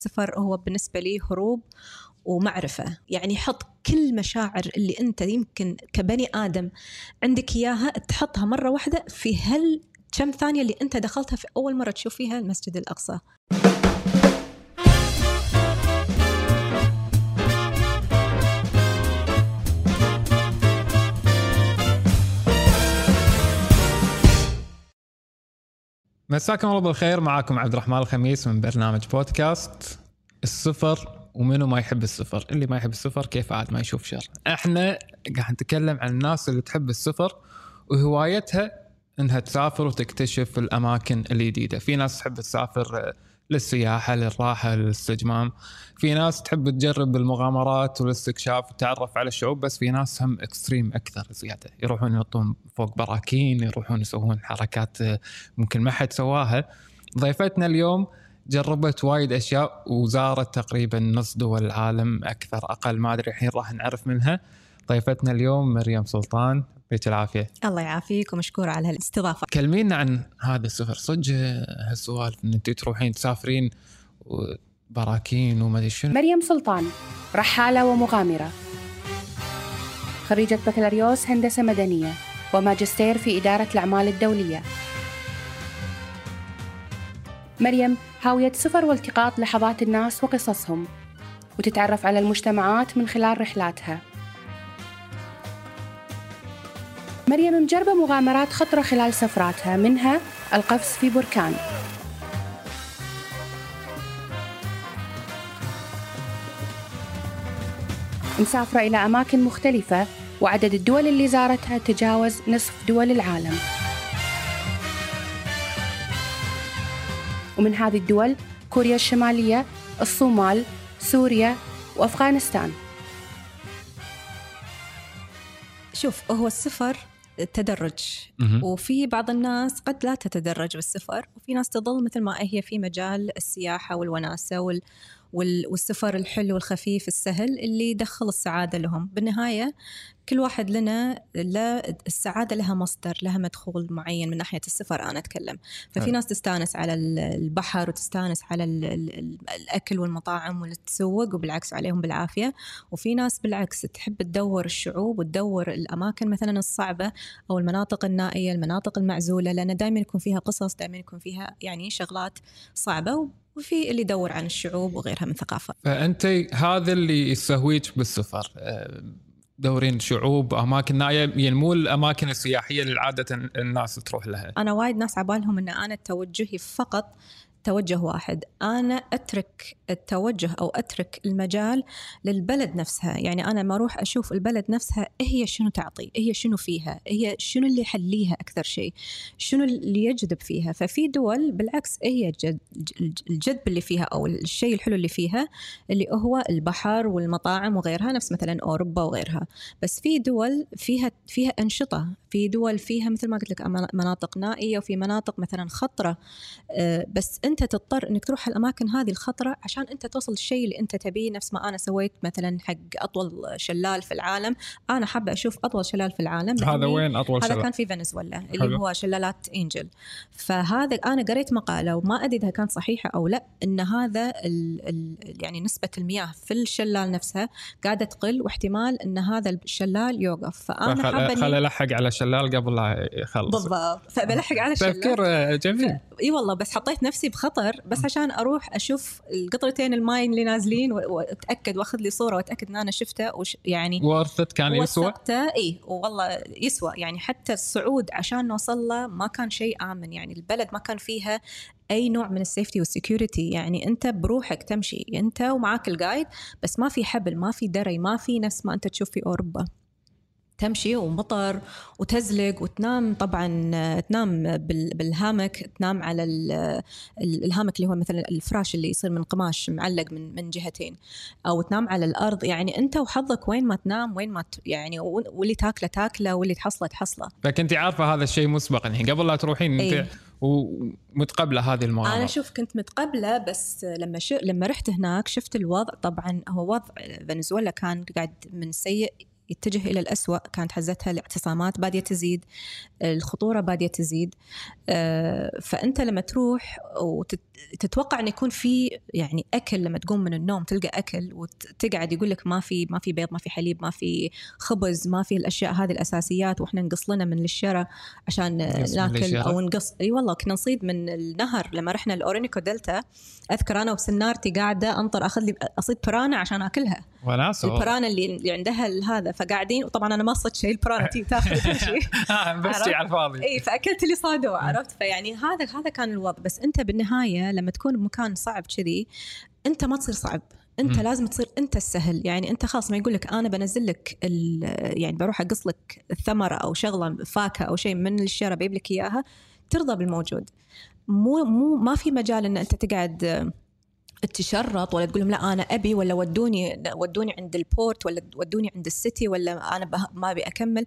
السفر هو بالنسبة لي هروب ومعرفة. يعني حط كل مشاعر اللي أنت يمكن كبني آدم عندك إياها تحطها مرة واحدة في هل كم ثانية اللي أنت دخلتها في أول مرة تشوف فيها المسجد الأقصى. مساكم الله بالخير. معاكم عبد الرحمن الخميس من برنامج بودكاست السفر ومنو ما يحب السفر. اللي ما يحب السفر كيف عاد ما يشوف شر. إحنا قاعد نتكلم عن الناس اللي تحب السفر وهوايتها إنها تسافر وتكتشف الأماكن الجديدة. في ناس تحب تسافر للسياحة للراحة للاستجمام. في ناس تحب تجرب المغامرات والاستكشاف وتعرف على الشعوب بس في ناس هم اكستريم أكثر زيادة. يروحون ينطون فوق براكين يروحون يسوون حركات ممكن ما حد سواها. ضيفتنا اليوم جربت وايد أشياء وزارت تقريبا نص دول العالم أكثر أقل ما أدري الحين راح نعرف منها. ضيفتنا اليوم مريم سلطان يعطيك العافية. الله يعافيك ومشكورة على هالاستضافة. كلمينا عن هذا السفر صدق هالسوالف إن انت تروحين تسافرين براكين وما أدري شنو. مريم سلطان رحالة ومغامرة. خريجة بكالوريوس هندسة مدنية وماجستير في إدارة الأعمال الدولية. مريم هاوية سفر والتقاط لحظات الناس وقصصهم وتتعرف على المجتمعات من خلال رحلاتها. مريم مجربة مغامرات خطرة خلال سفراتها منها القفز في بركان. مسافرة إلى أماكن مختلفة وعدد الدول اللي زارتها تجاوز نصف دول العالم. ومن هذه الدول كوريا الشمالية الصومال سوريا وأفغانستان. شوف هو السفر تدرج. وفي بعض الناس قد لا تتدرج بالسفر وفي ناس تظل مثل ما هي في مجال السياحة والوناسة وال وال- والسفر الحلو الخفيف السهل اللي يدخل السعادة لهم. بالنهاية كل واحد لنا لا السعادة لها مصدر لها مدخول معين من ناحية السفر أنا أتكلم. ففي حلو. ناس تستانس على ال- البحر وتستانس على ال ال ال الأكل والمطاعم والتسوق وبالعكس عليهم بالعافية. وفي ناس بالعكس تحب تدور الشعوب وتدور الأماكن مثلا الصعبة أو المناطق النائية المناطق المعزولة لأن دائما يكون فيها قصص دائما يكون فيها يعني شغلات صعبة. وفي اللي يدور عن الشعوب وغيرها من ثقافة فأنت هذا اللي يسويك بالسفر أه، دورين شعوب أماكن نائيه يعني مو الأماكن السياحية اللي عادة الناس تروح لها. أنا وايد ناس عبالهم أن أنا توجهي فقط توجه واحد. أنا أترك التوجه أو أترك المجال للبلد نفسها. يعني أنا ما أروح أشوف البلد نفسها إيه هي شنو تعطي إيه هي شنو فيها إيه هي شنو اللي يحليها أكثر شيء شنو اللي يجذب فيها. ففي دول بالعكس هي الجذب اللي فيها أو الشيء الحلو اللي فيها اللي هو البحر والمطاعم وغيرها نفس مثلا أوروبا وغيرها. بس في دول فيها فيها أنشطة. في دول فيها مثل ما قلت لك مناطق نائية وفي مناطق مثلا خطرة آه، بس أنت تضطر أنك تروح الأماكن هذه الخطرة عشان أنت توصل الشيء اللي أنت تبيه. نفس ما أنا سويت مثلا حق أطول شلال في العالم. أنا حابة أشوف أطول شلال في العالم هذا وين أطول هذا شلال؟ كان في فنزويلا اللي حلو. هو شلالات إنجل. فهذا أنا قريت مقالة وما أدري إذا كانت صحيحة أو لأ إن هذا ال ال يعني نسبة المياه في الشلال نفسها قاعدة تقل واحتمال إن هذا الشلال يوقف. فأنا حابة خل ألحق على شلال قبل لا يخلص. بالضبط. فبلحق على الشلال. تفكير أه، جميل. إي والله بس حطيت نفسي بخطر بس عشان أروح أشوف القطرتين الماي اللي نازلين وأتأكد وأخذ لي صورة وأتأكد إن أنا شفته وش يعني worth it كان يسوى؟ إي والله يسوى. يعني حتى الصعود عشان نوصل له ما كان شيء آمن. يعني البلد ما كان فيها أي نوع من ال safety وال security يعني أنت بروحك تمشي أنت ومعاك ال guide بس ما في حبل ما في دري ما في نفس ما أنت تشوف في أوروبا. تمشي ومطر وتزلق وتنام. طبعا آه، تنام بال- بال hammock تنام على ال- ال hammock اللي هو مثلا الفراش اللي يصير من قماش معلق من من جهتين أو تنام على الأرض. يعني أنت وحظك وين ما تنام وين ما ت... يعني واللي تاكله تاكله واللي تحصله تحصله. فكنت عارفة هذا الشيء مسبقا. الحين قبل لا تروحين أنت إيه. ومتقبلة هذه المغامرة. أنا شوف كنت متقبلة بس لما ش... لما رحت هناك شفت الوضع. طبعا هو وضع فنزويلا كان قاعد من سيء يتجه إلى الأسوأ. كانت حزتها الاعتصامات بادية تزيد الخطورة بادية تزيد. آه، فأنت لما تروح وتت... تتوقع إنه يكون في يعني أكل لما تقوم من النوم تلقى أكل وتقعد يقول لك ما في ما في بيض ما في حليب ما في خبز ما في الأشياء هذه الأساسيات وإحنا نقص لنا من الشارع عشان ناكل؟ أو نقص. إي والله كنا نصيد من النهر لما رحنا الأورينيكو دلتا. أذكر أنا وسنارتي قاعدة انطر أخذ لي أصيد برانا عشان أكلها. وناسة البرانا اللي, اللي عندها هذا فقاعدين وطبعا أنا ما صدت شيء البرانا تي تاخذ وتمشي بس شي على الفاضي. إي فأكلت اللي صادوه عرفت؟ فيعني هذا هذا كان الوضع. بس أنت بالنهاية لما تكون بمكان صعب كذي انت ما تصير صعب. انت مم. لازم تصير انت السهل. يعني انت خلاص ما يقول لك أنا بنزل لك يعني بروح أقص لك الثمرة أو شغلة فاكهة أو شيء من الشارع بجيب لك إياها ترضى بالموجود. مو مو ما في مجال إن أنت تقعد آه، تشرط ولا تقول لهم لا أنا أبي ولا ودوني ودوني عند ال port ولا ودوني عند ال city ولا أنا ما أبي أكمل.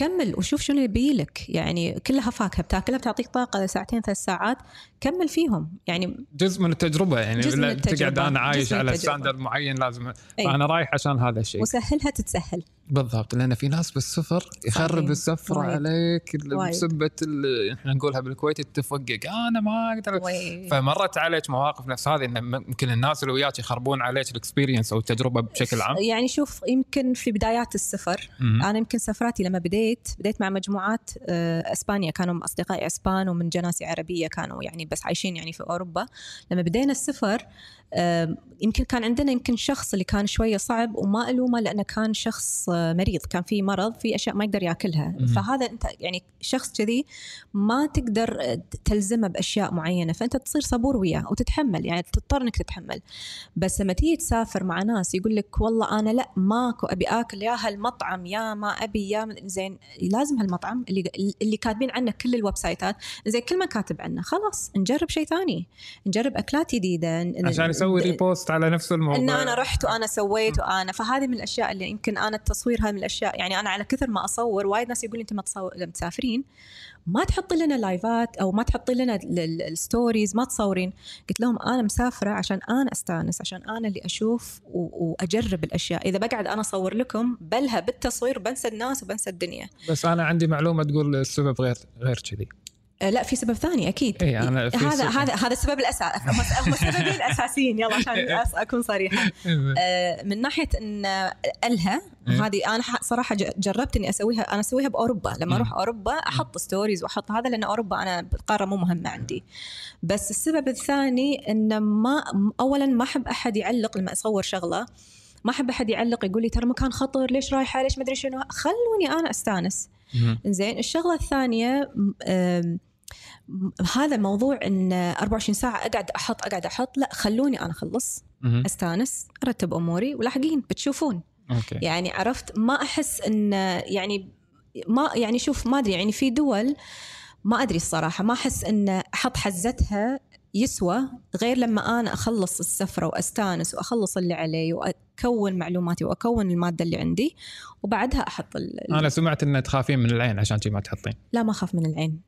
كمل وشوف شنو يبي لك يعني كلها فاكهة بتاكلها بتعطيك طاقة ساعتين ثلاث ساعات كمل فيهم يعني جزء من التجربة يعني جزء من التجربة. تقعد أنا عايش على. standard معين لازم أي. فانا رايح عشان هذا الشيء وسهلها تتسهل بالضبط لأن في ناس بالسفر يخرب صحيح. السفرة وايد. عليك. بسبة إحنا نقولها بالكويت التفقق أنا ما أقدر. فمرت عليك مواقف نفس هذه إن ممكن الناس اللي وياك يخربون عليك ال experience أو التجربة بشكل عام يعني شوف يمكن في بدايات السفر مم. أنا يمكن سفراتي لما بديت بديت مع مجموعات آه، اسبانيا كانوا أصدقائي اسبان ومن جناسي عربية كانوا يعني بس عايشين يعني في أوروبا لما بدينا السفر يمكن كان عندنا يمكن شخص اللي كان شوية صعب وما الومه لأنه كان شخص آه، مريض كان في مرض في أشياء ما يقدر يأكلها. مم. فهذا أنت يعني شخص كذي ما تقدر تلزمه بأشياء معينة فأنت تصير صبور وياه وتتحمل يعني تضطر إنك تتحمل. بس لما تيجي تسافر مع ناس يقول لك والله أنا لا ماكو أبي آكل يا هالمطعم يا ما أبي يا زين لازم هالمطعم اللي اللي كاتبين عنه كل الويب سايتات زين كل ما كاتب عنه خلاص نجرب شيء ثاني نجرب أكلات جديدة عشان يسوي repost على نفس الموضوع. إن أنا رحت وأنا سويت وأنا فهذه من الأشياء اللي يمكن أنا التصوير هاي من الأشياء. يعني أنا على كثر ما أصور وايد ناس يقول لي انت ما تصور لما تسافرين ما تحطي لنا لايفات أو ما تحطي لنا ال- ال- ال stories ما تصورين. قلت لهم أنا مسافرة عشان أنا أستانس عشان أنا اللي أشوف وأجرب الأشياء. إذا بقعد أنا أصور لكم بلها بالتصوير بنسى الناس وبنسى الدنيا. بس أنا عندي معلومة تقول السبب غير غير كذي. لا في سبب ثاني أكيد. إيه، أنا في هذا سبب. هذا هذا السبب الاساسي هم السببين الاساسيين يلا عشان أس- أكون صريحة. آه، من ناحية إن ألها إيه. هذه أنا صراحة جربت إني أسويها أنا أسويها بأوروبا. لما. أروح أوروبا أحط ستوريز وأحط هذا لأن أوروبا أنا القارة مو مهمة عندي. بس السبب الثاني إن ما اولا ما أحب أحد يعلق لما أصور شغلة ما أحب أحد يعلق يقول لي ترى مكان خطر ليش رايحة؟ ليش ما أدري شنو؟ خلوني أنا أستانس. زين الشغلة الثانية هذا موضوع إن 24 ساعة أقعد أحط أقعد أحط. لا خلوني أنا أخلص. أستانس أرتب أموري ولاحقين بتشوفون. أوكي. يعني عرفت ما أحس إن يعني ما يعني شوف ما أدري يعني في دول ما أدري الصراحة ما أحس إن أحط حزتها يسوى غير لما أنا أخلص السفرة وأستانس وأخلص اللي علي وأكون معلوماتي وأكون المادة اللي عندي وبعدها أحط ال... أنا سمعت إن تخافين من العين عشان شي ما تحطين. لا ما أخاف من العين.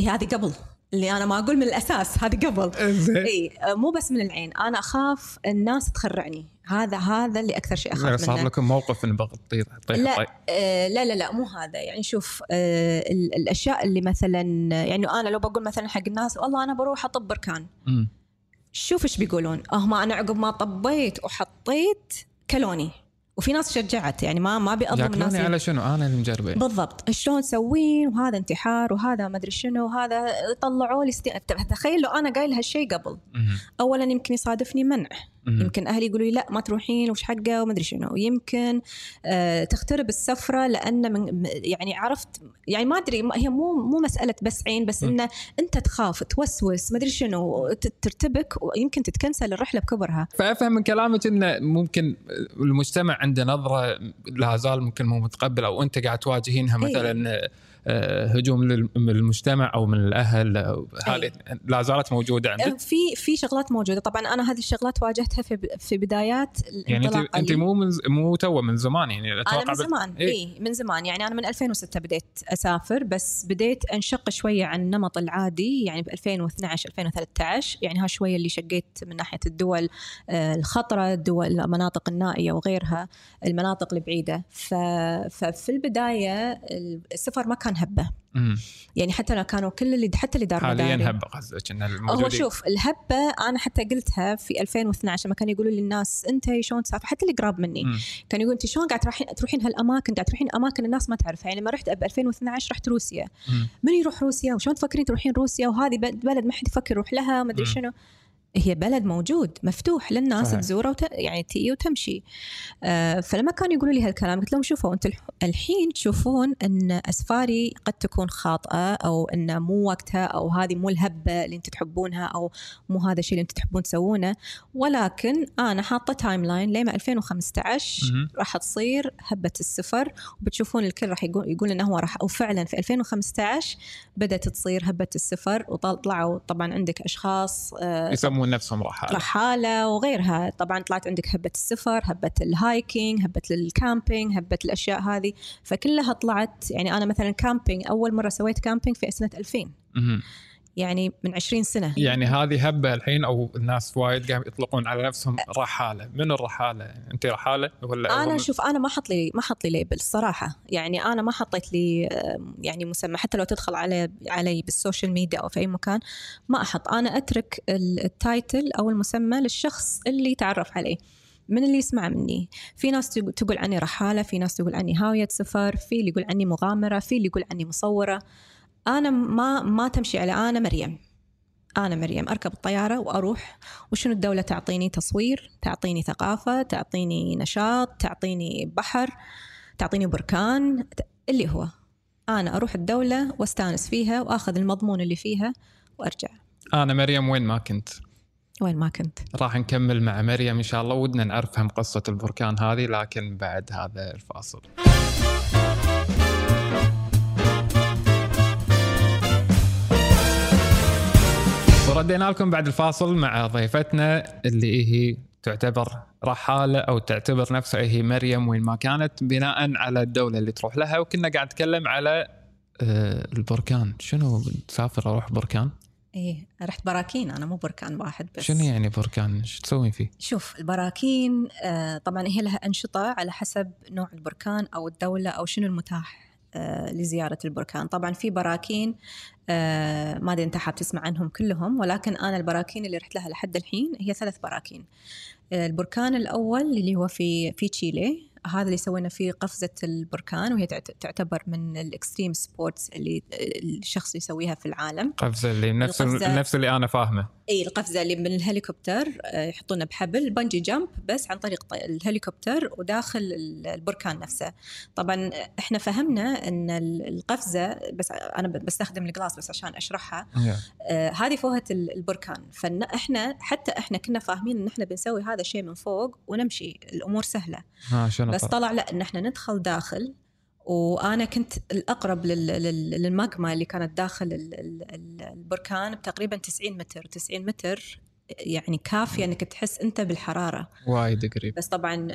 هي هذه قبل. اللي أنا ما أقول من الأساس هذه قبل. اي مو بس من العين. أنا أخاف الناس تخرعني. هذا هذا اللي أكثر شيء أخاف صار منه. لكم موقف ان بطير لا طيب آه لا لا لا مو هذا. يعني شوف آه ال- الأشياء اللي مثلا يعني أنا لو بقول مثلا حق الناس والله أنا بروح أطب بركان. شوف إيش بيقولون. آه ما أنا عقب ما طبيت وحطيت كلوني وفي ناس شجعت يعني ما ما بيأظلم الناس على شنو؟ أنا اللي مجربة. بالضبط. شلون تسوين؟ وهذا انتحار وهذا ما أدري شنو وهذا طلعوا لي ستي... تخيل لو أنا قايل هالشيء قبل. اولا يمكن يصادفني منع. مم. يمكن أهلي يقولوا لي لا ما تروحين وش حقة وما أدري شنو يمكن آه تخترب السفرة لأن من يعني عرفت يعني ما أدري هي مو مو مسألة بس عين بس. إنه أنت تخاف توسوس ما أدري شنو ترتبك ويمكن تتكنسل الرحلة بكبرها فأفهم من كلامك إنه ممكن المجتمع عنده نظرة لا زال ممكن مو متقبل أو أنت قاعد تواجهينها إيه. مثلا آه، هجوم لل- من المجتمع أو من الأهل هذه لا زالت موجودة عندك في في شغلات موجودة طبعا أنا هذه الشغلات واجهتها في في بدايات يعني أنت أنت. مو من مو تو من زمان يعني أنا أتوقع من بال- زمان إيه. اي من زمان يعني أنا من 2006 بديت أسافر بس بديت أنشق شوية عن النمط العادي يعني ب 2012 2013 يعني ها شوية اللي شقيت من ناحية الدول آه، الخطرة الدول المناطق النائية وغيرها المناطق البعيدة. ففي البداية السفر ما كان كان هبة. مم. يعني حتى لو كانوا كل اللي حتى اللي دار حاليا هبة قصدك ان هو شوف الهبة أنا حتى قلتها في 2012 لما كانوا يقولوا للناس أنت شلون تسافر؟ حتى اللي قراب مني مم. كانوا يقولوا أنت شلون قاعد تروحين تروحين هالأماكن؟ قاعد تروحين أماكن الناس ما تعرفها. يعني لما رحت ب 2012 رحت روسيا. مم. من يروح روسيا؟ وشلون تفكرين تروحين روسيا؟ وهذه بلد ما حد يفكر يروح لها ما أدري. شنو. هي بلد موجود مفتوح للناس صحيح. تزوره وت... يعني تيجي وتمشي آه فلما كانوا يقولوا لي هالكلام قلت لهم شوفوا أنتم الح- الحين تشوفون إن أسفاري قد تكون خاطئة أو إن مو وقتها أو هذه مو الهبة اللي أنتم تحبونها أو مو هذا الشيء اللي أنتم تحبون تسوونه ولكن أنا حاطة timeline لما 2015 مهم. راح تصير هبة السفر وبتشوفون الكل راح يقول يقول إنه هو راح وفعلا في 2015 بدأت تصير هبة السفر وطلعوا طبعا عندك أشخاص آه، يسمون نفسهم رحاله رحالة وغيرها. طبعا طلعت عندك هبة السفر هبة ال hiking هبة ال camping هبة الأشياء هذه. فكلها طلعت يعني أنا مثلا camping أول مرة سويت camping في سنة 2000 مهم. يعني من 20 سنة. يعني هذه هبة الحين أو الناس وايد قاعد يطلقون على نفسهم رحالة. من الرحالة؟ أنت رحالة ولا أنا هم- شوف أنا ما حط لي ما حط لي label الصراحه يعني أنا ما حطيت لي يعني مسمى. حتى لو تدخل علي علي بال social media أو في أي مكان ما أحط. أنا أترك ال- ال title أو المسمى للشخص اللي يتعرف عليه. من اللي يسمع مني. في ناس تق- تقول عني رحالة في ناس تقول عني هاوية سفر في اللي يقول عني مغامرة في اللي يقول عني مصورة. أنا ما ما تمشي على أنا مريم. أنا مريم أركب الطيارة وأروح. وشنو الدولة تعطيني؟ تصوير تعطيني ثقافة تعطيني نشاط تعطيني بحر تعطيني بركان اللي هو. أنا أروح الدولة وأستأنس فيها وأخذ المضمون اللي فيها وأرجع. أنا مريم وين ما كنت؟ وين ما كنت. راح نكمل مع مريم إن شاء الله. ودنا نعرف هم قصة البركان هذه لكن بعد هذا الفاصل. وردينا لكم بعد الفاصل مع ضيفتنا اللي هي تعتبر رحالة أو تعتبر نفسها هي مريم وين ما كانت بناء على الدولة اللي تروح لها. وكنا قاعد نتكلم على آه، البركان. شنو تسافر أروح بركان؟ إيه رحت براكين. أنا مو بركان واحد بس. شنو يعني بركان؟ إيش تسوين فيه؟ شوف البراكين آه، طبعا هي لها أنشطة على حسب نوع البركان أو الدولة أو شنو المتاح. لزيارة البركان. طبعا في براكين آه، ما أدري أنت حاب تسمع عنهم كلهم ولكن أنا البراكين اللي رحت لها لحد الحين هي ثلاث براكين. آه، البركان الأول اللي هو في في تشيلي. هذا اللي سوينا فيه قفزة البركان وهي تعت- تعتبر من ال extreme sports اللي الشخص يسويها في العالم. قفزة اللي نفس القفزة. نفس اللي أنا فاهمه. إي القفزة اللي من الهليكوبتر آه، يحطونه بحبل bungee jump بس عن طريق الهليكوبتر وداخل ال- البركان نفسه. طبعا إحنا فهمنا إن ال- القفزة بس أنا بستخدم الجلاس بس عشان أشرحها. آه، هذه فوهة ال- البركان. فاحنا حتى إحنا كنا فاهمين إن إحنا بنسوي هذا الشيء من فوق ونمشي الأمور سهلة. شنو بس؟ طلع لا إن إحنا ندخل داخل وأنا كنت الأقرب لل- لل- للماجما اللي كانت داخل ال- ال- ال- البركان بتقريبا 90 متر. 90 متر يعني كافية إنك تحس أنت بالحرارة. وايد قريب. بس طبعا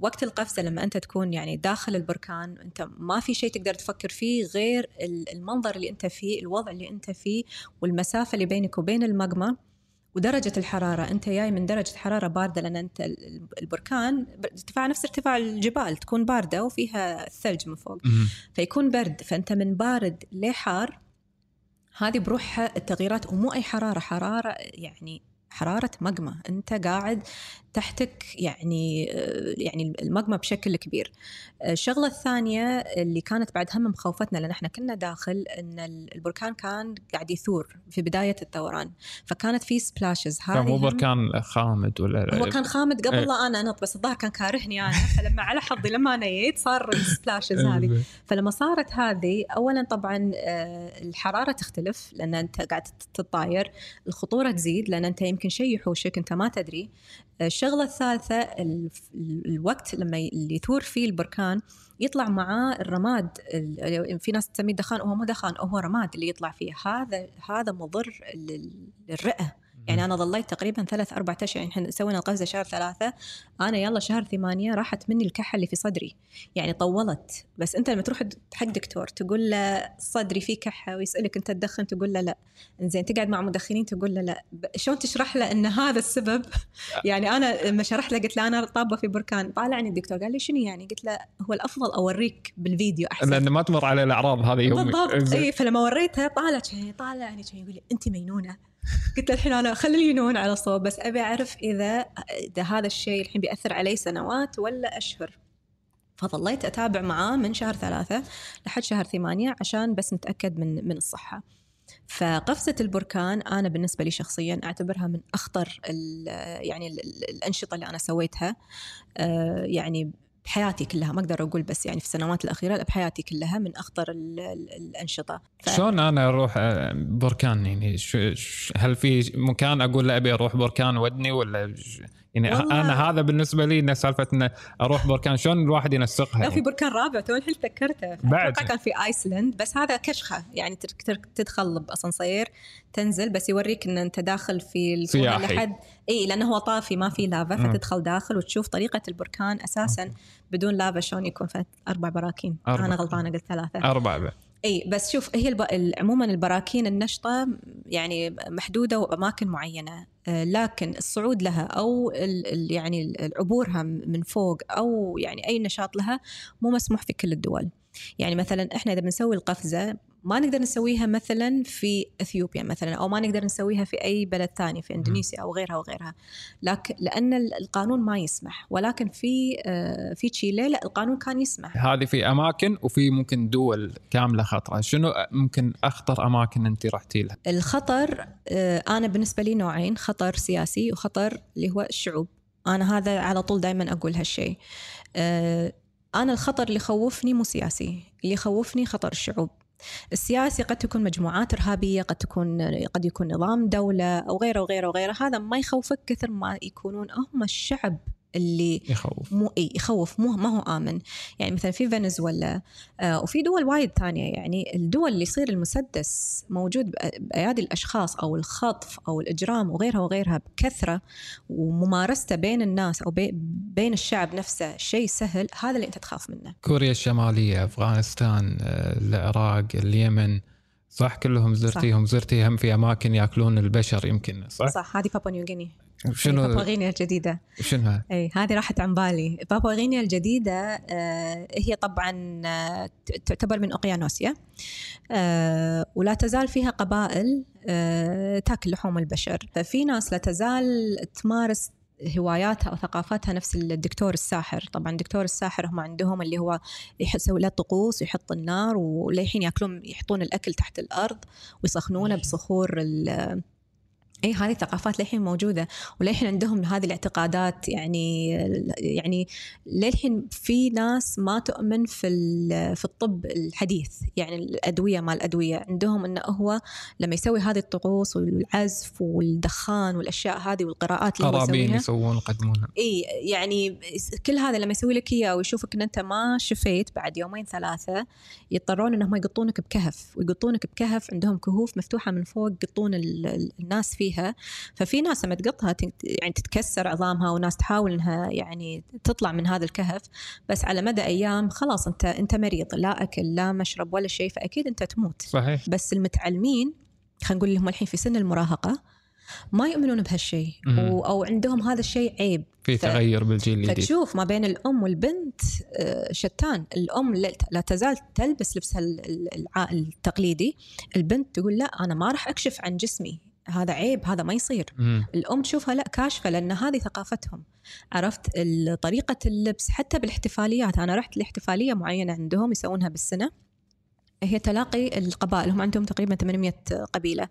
وقت القفزة لما أنت تكون يعني داخل البركان أنت ما في شيء تقدر تفكر فيه غير ال- المنظر اللي أنت فيه الوضع اللي أنت فيه والمسافة اللي بينك وبين الماجما. ودرجة الحرارة أنت جاي من درجة حرارة باردة لأن أنت ال- البركان ارتفاع نفس ارتفاع الجبال تكون باردة وفيها الثلج من فوق. فيكون برد فأنت من بارد لحار هذه بروحها التغييرات ومو أي حرارة حرارة يعني حرارة ماجما أنت قاعد تحتك يعني آه، يعني الماجما بشكل كبير. الشغلة الثانية اللي كانت بعد هم مخوفتنا لأن إحنا كنا داخل أن البركان كان قاعد يثور في بداية الثوران فكانت في splashes هذه هم- بركان خامد ولا هو كان خامد قبل إيه. لا أنا أنط بس الظاهر كان كارهني أنا فلما على حظي لما أنا جيت صار ال splashes هذه. فلما صارت هذه اولا طبعا آه، الحرارة تختلف لأن أنت قاعد تتطاير الخطورة تزيد لأن أنت يمكن شيء يحوشك أنت ما تدري. آه، الشغلة الثالثة ال- الوقت لما اللي يثور فيه البركان يطلع معاه الرماد ال- في ناس تسميه دخان وهو مو دخان هو رماد اللي يطلع فيه. هذا هذا مضر لل- للرئة. يعني أنا ظليت تقريبا ثلاث أربع أشهر يعني إحنا سوينا القفزه شهر ثلاثة. أنا يلا شهر ثمانية راحت مني الكحة اللي في صدري. يعني طولت. بس أنت لما تروح حق دكتور تقول له صدري فيه كحة ويسألك أنت تدخن تقول له لا. زين تقعد مع مدخنين تقول له لا. شلون تشرح له إن هذا السبب؟ يعني أنا لما شرحت له قلت له أنا طابة في بركان. طالعني الدكتور قال لي شنو يعني؟ قلت له هو الأفضل أوريك بالفيديو أحسن. لأن ما تمر على الأعراض هذه يومي بالضبط. إي فلما وريتها طالع طالعني يقول لي انت مجنونة. قلت له الحين أنا خلي الجنون على صوب بس أبي أعرف إذا إذا هذا الشيء الحين بيأثر علي سنوات ولا أشهر. فظليت أتابع معاه من شهر ثلاثة لحد شهر ثمانية عشان بس نتاكد من من الصحة. فقفزة البركان أنا بالنسبة لي شخصيا أعتبرها من أخطر ال- يعني ال- ال- الأنشطة اللي أنا سويتها. آه، يعني بحياتي كلها ما أقدر أقول بس يعني في السنوات الأخيرة لا بحياتي كلها من أخطر ال- ال- الأنشطة. ف- شلون أنا أروح آه، بركان يعني؟ شو- هل في مكان أقول له أبي أروح بركان ودني ولا يعني والله- أنا هذا بالنسبة لي إن سالفة إنه أروح بركان شلون الواحد ينسقها لا في يعني؟ بركان رابع تو الحين تذكرته بعد. أتوقع كان في آيسلند بس هذا كشخة يعني تدخل بأسانسير تنزل بس يوريك إن أنت داخل في الفورة سياحي. لحد إي لأنه هو طافي ما في لافا. فتدخل داخل وتشوف طريقة البركان أساسا بدون لافا شلون يكون فت أربع براكين أربع. أنا غلطانة قلت ثلاثة اربعه بعد. إي بس شوف هي الب... ال- عموما البراكين النشطة يعني محدودة وأماكن معينة آه، لكن الصعود لها أو ال... يعني عبورها من فوق أو يعني أي نشاط لها مو مسموح في كل الدول. يعني مثلا إحنا إذا بنسوي القفزة ما نقدر نسويها مثلا في إثيوبيا مثلا أو ما نقدر نسويها في أي بلد ثاني في إندونيسيا أو غيرها وغيرها. لكن لأن ال- القانون ما يسمح. ولكن في آه، في تشيلي لا القانون كان يسمح. هذه في أماكن وفي ممكن دول كاملة خطرة. شنو ممكن أخطر أماكن أنت رحتي لها؟ الخطر آه، أنا بالنسبة لي نوعين خطر سياسي وخطر اللي هو الشعوب. أنا هذا على طول دائما أقول هالشيء. آه، أنا الخطر اللي يخوفني مو سياسي اللي يخوفني خطر الشعوب. السياسي قد تكون مجموعات إرهابية قد تكون قد يكون نظام دولة أو غيره وغيره وغيره. هذا ما يخوفك كثر ما يكونون هم الشعب. اللي يخوف. مو إيه يخوف. مو ما هو آمن. يعني مثلا في فنزويلا آه وفي دول وايد ثانية. يعني الدول اللي يصير المسدس موجود بأيادي الأشخاص أو الخطف أو الإجرام وغيرها وغيرها بكثرة وممارسته بين الناس أو بي بين الشعب نفسه شيء سهل هذا اللي أنت تخاف منه. كوريا الشمالية أفغانستان آه، العراق اليمن صح؟ كلهم زرتيهم. زرتي هم في أماكن يأكلون البشر يمكن. صح, صح. هذه بابا نيوغيني. بابا شنو غينيا الجديدة. شنو؟ إي هذه راحت عن بالي. بابا غينيا الجديدة آه، هي طبعا آه، تعتبر من أوقيانوسيا. آه، ولا تزال فيها قبائل آه، تاكل لحوم البشر. ففي ناس لا تزال تمارس هواياتها أو ثقافتها نفس الدكتور الساحر. طبعا الدكتور الساحر هم عندهم اللي هو يسوي له طقوس ويحط النار وللحين يأكلون يحطون الأكل تحت الأرض ويسخنونه بصخور ال- اي هذه الثقافات للحين موجودة وللحين عندهم هذه الاعتقادات. يعني يعني للحين في ناس ما تؤمن في في الطب الحديث يعني الأدوية مال الادويه عندهم إنه هو لما يسوي هذه الطقوس والعزف والدخان والأشياء هذه والقراءات اللي قرابين يسوون يقدمونها اي يعني كل هذا لما يسوي لك إياه ويشوفك إن أنت ما شفيت بعد يومين ثلاثة يضطرون إنهم يقطونك بكهف. ويقطونك بكهف عندهم كهوف مفتوحة من فوق يقطون ال- ال- الناس فيها ففي ناس لما تقطها يعني تتكسر عظامها وناس تحاول إنها يعني تطلع من هذا الكهف بس على مدى أيام خلاص أنت أنت مريض لا أكل لا مشرب ولا شيء فأكيد أنت تموت. صحيح. بس المتعلمين خلينا نقول هم الحين في سن المراهقة ما يؤمنون بهالشيء أو عندهم هذا الشيء عيب. في ف- تغير بالجيل الجديد فتشوف ما بين الأم والبنت آه، شتان. الأم لا- تزال تلبس لبسها التقليدي. البنت تقول لا أنا ما راح أكشف عن جسمي. هذا عيب هذا ما يصير. مم. الأم تشوفها لا كاشفة لأن هذه ثقافتهم. عرفت؟ طريقة اللبس حتى بالاحتفاليات. أنا رحت لاحتفالية معينة عندهم يسوونها بالسنة. هي تلاقي القبائل هم عندهم تقريبا 800 قبيلة.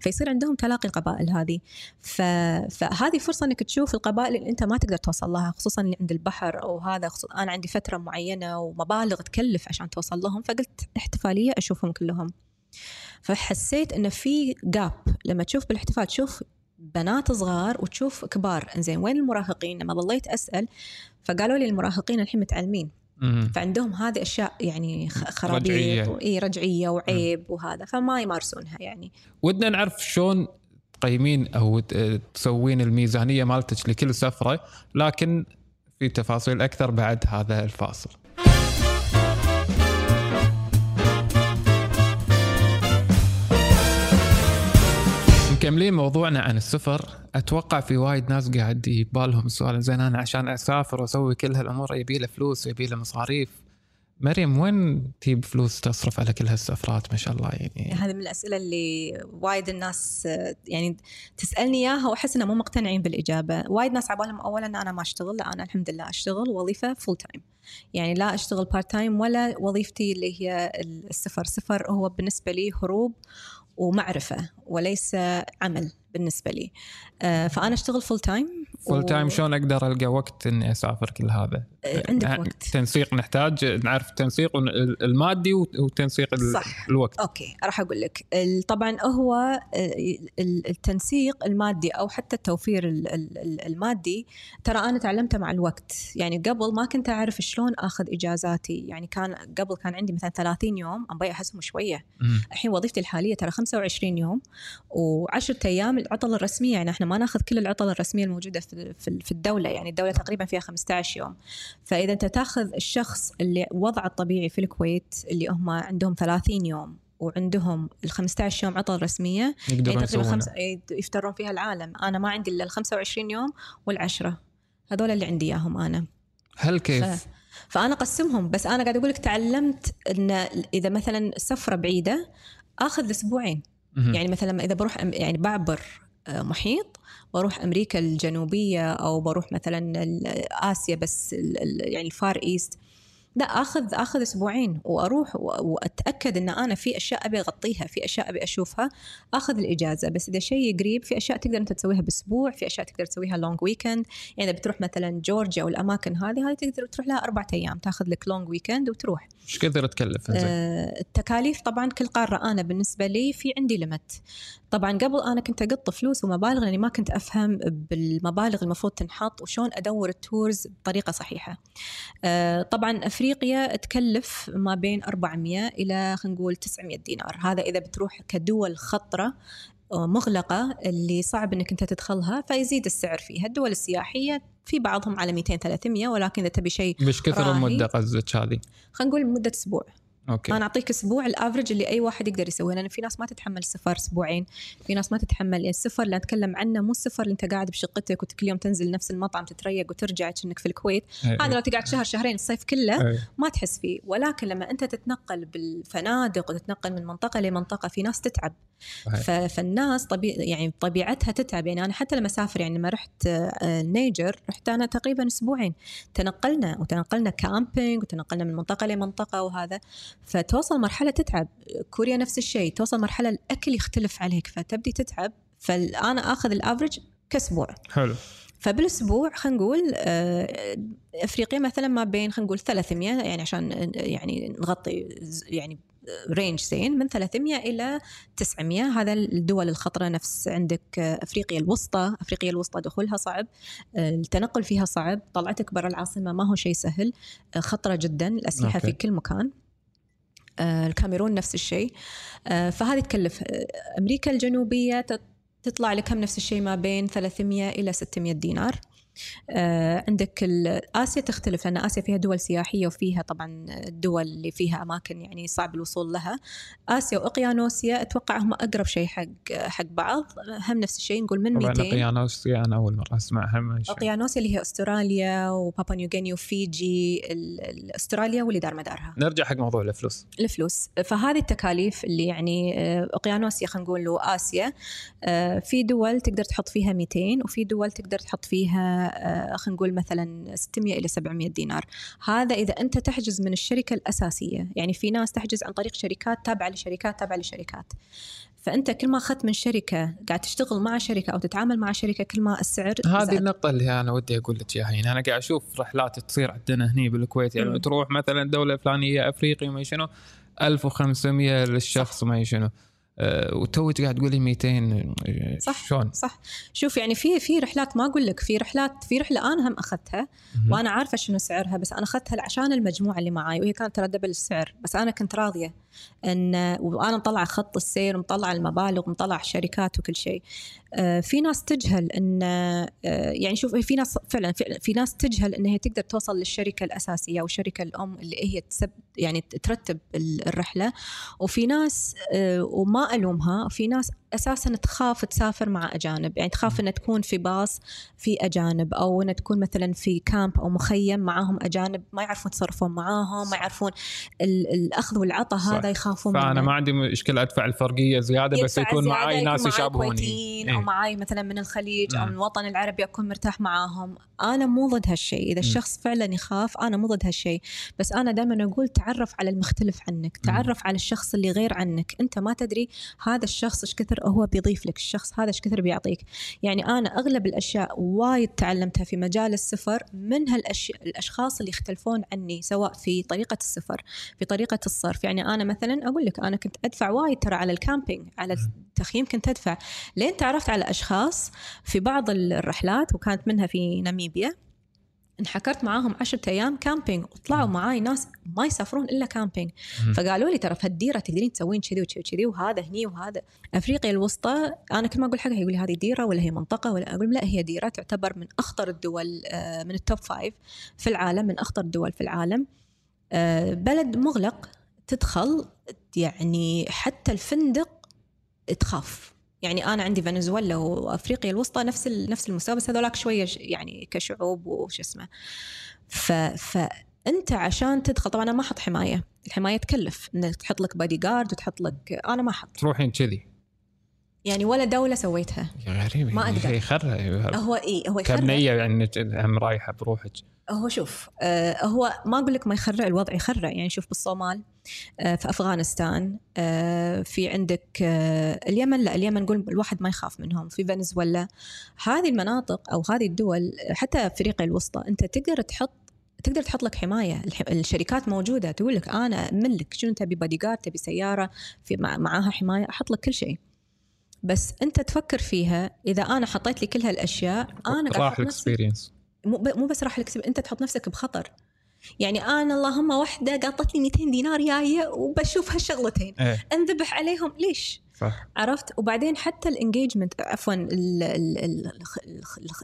فيصير عندهم تلاقي القبائل هذه. ف... فهذه فرصة إنك تشوف القبائل اللي أنت ما تقدر توصل لها خصوصا اللي عند البحر أو هذا. خصوصا أنا عندي فترة معينة ومبالغ تكلف عشان توصل لهم فقلت احتفالية أشوفهم كلهم. فحسيت إنه في جاب لما تشوف بالاحتفال تشوف بنات صغار وتشوف كبار. إنزين وين المراهقين؟ لما ظليت أسأل فقالوا لي المراهقين الحين متعلمين. فعندهم هذه أشياء يعني. خرابيط واي رجعية وعيب وهذا. فما يمارسونها يعني. ودنا نعرف شلون تقيمين أو تسوين الميزانية مالتك لكل سفرة لكن في تفاصيل أكثر بعد هذا الفاصل. مكملين موضوعنا عن السفر. أتوقع في وايد ناس قاعد يبالهم السؤال زين أنا عشان أسافر وأسوي كل هالأمور يبي له فلوس ويبي له مصاريف. مريم وين تجيب فلوس تصرف على كل هالسفرات؟ ما شاء الله يعني. هذه من الأسئلة اللي وايد الناس يعني تسألني إياها وأحس انهم مو مقتنعين بالإجابة، وايد ناس عبالهم اولا أنا ما أشتغل، لا أنا الحمد لله أشتغل وظيفة full time. يعني لا أشتغل part time ولا وظيفتي اللي هي السفر، السفر هو بالنسبة لي هروب ومعرفة وليس عمل بالنسبة لي. آه، فأنا أشتغل full time full time شلون أقدر ألقى وقت إني أسافر كل هذا؟ عندك نع- وقت. تنسيق نحتاج نعرف التنسيق المادي وت- وتنسيق صح. الوقت أوكي راح أقول لك طبعا هو آه، ال- التنسيق المادي أو حتى التوفير ال- ال- ال- المادي ترى أنا تعلمته مع الوقت يعني قبل ما كنت أعرف شلون آخذ إجازاتي يعني كان قبل كان عندي مثلا 30 يوم ابي أحسهم شوية. الحين وظيفتي الحالية ترى 25 يوم و10 أيام العطلة الرسمية يعني إحنا ما ناخذ كل العطل الرسمية الموجودة في في- الدولة يعني الدولة تقريبا فيها 15 يوم. فإذا أنت تأخذ الشخص اللي وضعه الطبيعي في الكويت اللي هم عندهم 30 يوم وعندهم ال 15 يوم عطل رسمية يقدرون يعني تقريبا خمس يفترون فيها العالم. أنا ما عندي إلا ال 25 يوم والعشرة. هذول اللي عندي إياهم أنا. هل كيف؟ ف- فأنا أقسمهم. بس أنا قاعد أقول لك تعلمت إن إذا مثلا سفرة بعيدة أخذ أسبوعين. يعني مثلا إذا بروح يعني بعبر محيط وأروح أمريكا الجنوبية أو بروح مثلا آسيا بس يعني ال far east لا آخذ آخذ أسبوعين وأروح وأتأكد إن أنا في أشياء أبي أغطيها في أشياء أبي أشوفها آخذ الإجازة. بس إذا شيء قريب في أشياء تقدر أنت تسويها بأسبوع في أشياء تقدر تسويها long weekend يعني إذا بتروح مثلا جورجيا والاماكن هذه هذه تقدر تروح لها أربعة أيام تأخذ لك long weekend وتروح. إيش كثر تكلف؟ آه، التكاليف طبعا كل قارة أنا بالنسبة لي في عندي limit طبعا قبل أنا كنت أقط فلوس ومبالغ لأني ما كنت أفهم بالمبالغ المفروض تنحط وشلون أدور ال tours بطريقة صحيحة. آه، طبعا افريقيا تكلف ما بين 400 إلى خلينا نقول 900 دينار هذا إذا بتروح كدول خطرة آه، مغلقة اللي صعب إنك أنت تدخلها فيزيد السعر فيها الدول السياحية في بعضهم على 200 300 ولكن إذا تبي شيء مش كثر. المدة قصدك هذه؟ خلينا نقول مدة أسبوع أوكي. أنا أعطيك أسبوع ال average اللي أي واحد يقدر يسويه لأن في ناس ما تتحمل سفر أسبوعين في ناس ما تتحمل. يعني السفر اللي أتكلم عنه مو السفر اللي أنت قاعد بشقتك وكل يوم تنزل نفس المطعم تتريق وترجع كأنك في الكويت. إيه. هذا لو تقعد شهر شهرين الصيف كله إيه. ما تحس فيه. ولكن لما أنت تتنقل بالفنادق وتتنقل من منطقة لمنطقه في ناس تتعب. فالناس طبيعي يعني طبيعتها تتعب. يعني أنا حتى لما أسافر يعني لما رحت آه، النيجر رحت أنا تقريبا أسبوعين. تنقلنا وتنقلنا camping وتنقلنا من منطقة لمنطقه وهذا. فتوصل مرحلة تتعب. كوريا نفس الشيء توصل مرحلة الأكل يختلف عليك فتبدي تتعب. فانا آخذ ال average كأسبوع. حلو. فبالأسبوع خلينا نقول آه، أفريقيا مثلا ما بين خلينا نقول 300 يعني عشان يعني نغطي يعني range زين من 300 إلى 900 هذا الدول الخطرة نفس عندك آه، أفريقيا الوسطى. أفريقيا الوسطى دخولها صعب آه، التنقل فيها صعب طلعتك برا العاصمة ما هو شيء سهل خطرة جدا الأسلحة أوكي. في كل مكان. الكاميرون نفس الشيء. آه، فهذه تكلف. آه، أمريكا الجنوبية تت- تطلع لك هم نفس الشيء ما بين 300 إلى 600 دينار. آه، عندك ال- آسيا تختلف لأن آسيا فيها دول سياحية وفيها طبعا الدول اللي فيها أماكن يعني صعب الوصول لها. آسيا وأقيانوسيا أتوقع هم أقرب شيء حق حق بعض. هم نفس الشيء نقول من طبعا 200 أقيانوسيا أنا أول مرة اسمعها ما شاء الله. أقيانوسيا اللي هي أستراليا وبابا نيوغينيا وفيجي ال- ال- أستراليا واللي دار مدارها. نرجع حق موضوع الفلوس. الفلوس. فهذه التكاليف اللي يعني آه، أقيانوسيا خلينا نقول وآسيا آه، في دول تقدر تحط فيها 200 وفي دول تقدر تحط فيها آه، خلينا نقول مثلا 600 إلى 700 دينار. هذا إذا أنت تحجز من الشركة الأساسية يعني في ناس تحجز عن طريق شركات تابعة لشركات تابعة لشركات. فأنت كل ما أخذت من شركة قاعد تشتغل مع شركة أو تتعامل مع شركة كل ما السعر هذه زاد. النقطة اللي أنا ودي أقول لك إياها. يعني أنا قاعد أشوف رحلات تصير عندنا هني بالكويت. يعني. تروح مثلا دولة فلانية أفريقيا ما شنو 1500 للشخص ما شنو. أه وتوك قاعد تقولي 200 أه، صح. شلون؟ صح شوف يعني في في رحلات ما أقول لك في رحلات في رحلة أنا هم أخذتها. وأنا عارفة شنو سعرها بس أنا أخذتها عشان المجموعة اللي معاي وهي كانت ترى دبل السعر بس أنا كنت راضية إن وأنا مطلعة خط السير ومطلعة المبالغ ومطلعة الشركات وكل شيء آه، في ناس تجهل إن آه، يعني شوف في ناس فعلا في, ناس تجهل إن هي تقدر توصل للشركة الأساسية أو الشركة الأم اللي هي تسب يعني ترتب الرحلة وفي ناس آه، وما ألومها في ناس أساسا تخاف تسافر مع أجانب. يعني تخاف إنها تكون في باص في أجانب أو إنها تكون مثلا في كامب أو مخيم معاهم أجانب ما يعرفون يتصرفون معاهم ما يعرفون الأخذ والعطاء هذا يخافون فأنا منه. ما عندي مشكلة أدفع الفرقية زيادة بس يكون معي ناس يشابهوني. إيه؟ أو معاي مثلا من الخليج أو من الوطن العربي أكون مرتاح معاهم. أنا مو ضد هالشيء. إذا الشخص فعلا يخاف أنا مو ضد هالشيء. بس أنا دائما أقول تعرف على المختلف عنك تعرف على الشخص اللي غير عنك. أنت ما تدري هذا الشخص إيش كثر هو بيضيف لك الشخص هذا إيش كثر بيعطيك؟ يعني أنا أغلب الأشياء وايد تعلمتها في مجال السفر من هالاشياء الأشخاص اللي يختلفون عني سواء في طريقة السفر في طريقة الصرف. يعني أنا مثلا أقول لك أنا كنت أدفع وايد ترى على ال camping على التخييم كنت أدفع. لين تعرفت على أشخاص في بعض الرحلات وكانت منها في ناميبيا انحكرت معاهم عشرة أيام camping وطلعوا معاي ناس ما يسافرون إلا camping فقالوا لي ترى في الديره تقدرين تسوين كذي وكذي وكذي وهذا هني وهذا. أفريقيا الوسطى أنا كل ما أقول حاجة يقول لي هذه ديرة ولا هي منطقة ولا أقول لا هي ديرة تعتبر من أخطر الدول آه، من ال top five في العالم من أخطر الدول في العالم. آه، بلد مغلق تدخل يعني حتى الفندق تخاف. يعني أنا عندي فنزويلا وأفريقيا الوسطى نفس نفس المستوى بس هذولاك شوية يعني كشعوب وش اسمه. ف فانت عشان تدخل طبعا أنا ما أحط حماية. الحماية تكلف. إنك تحط لك بادي جارد وتحط لك أنا ما أحط. تروحين كذي. يعني ولا دولة سويتها. غريب ما أقدر. يخرع هو اي هو يخرع. كبنيه يعني هم رايحة بروحك. هو شوف آه هو ما أقول لك ما يخرع الوضع يخرع. يعني شوف بالصومال آه في أفغانستان آه في عندك آه اليمن. لا اليمن نقول الواحد ما يخاف منهم. في فنزويلا. هذه المناطق أو هذه الدول حتى أفريقيا الوسطى أنت تقدر تحط تقدر تحط لك حماية. الشركات موجودة تقول لك أنا ملك شنو تبي بادي جارد تبي سيارة في معاها حماية أحط لك كل شيء. بس أنت تفكر فيها إذا أنا حطيت لي كل هالأشياء أنا راح ال experience مو بس راح ال experience أنت تحط نفسك بخطر يعني أنا اللهم وحدة قاطت لي 200 دينار جاية وبشوف هالشغلتين إيه. أنذبح عليهم ليش؟ صح. عرفت وبعدين حتى ال engagement عفوا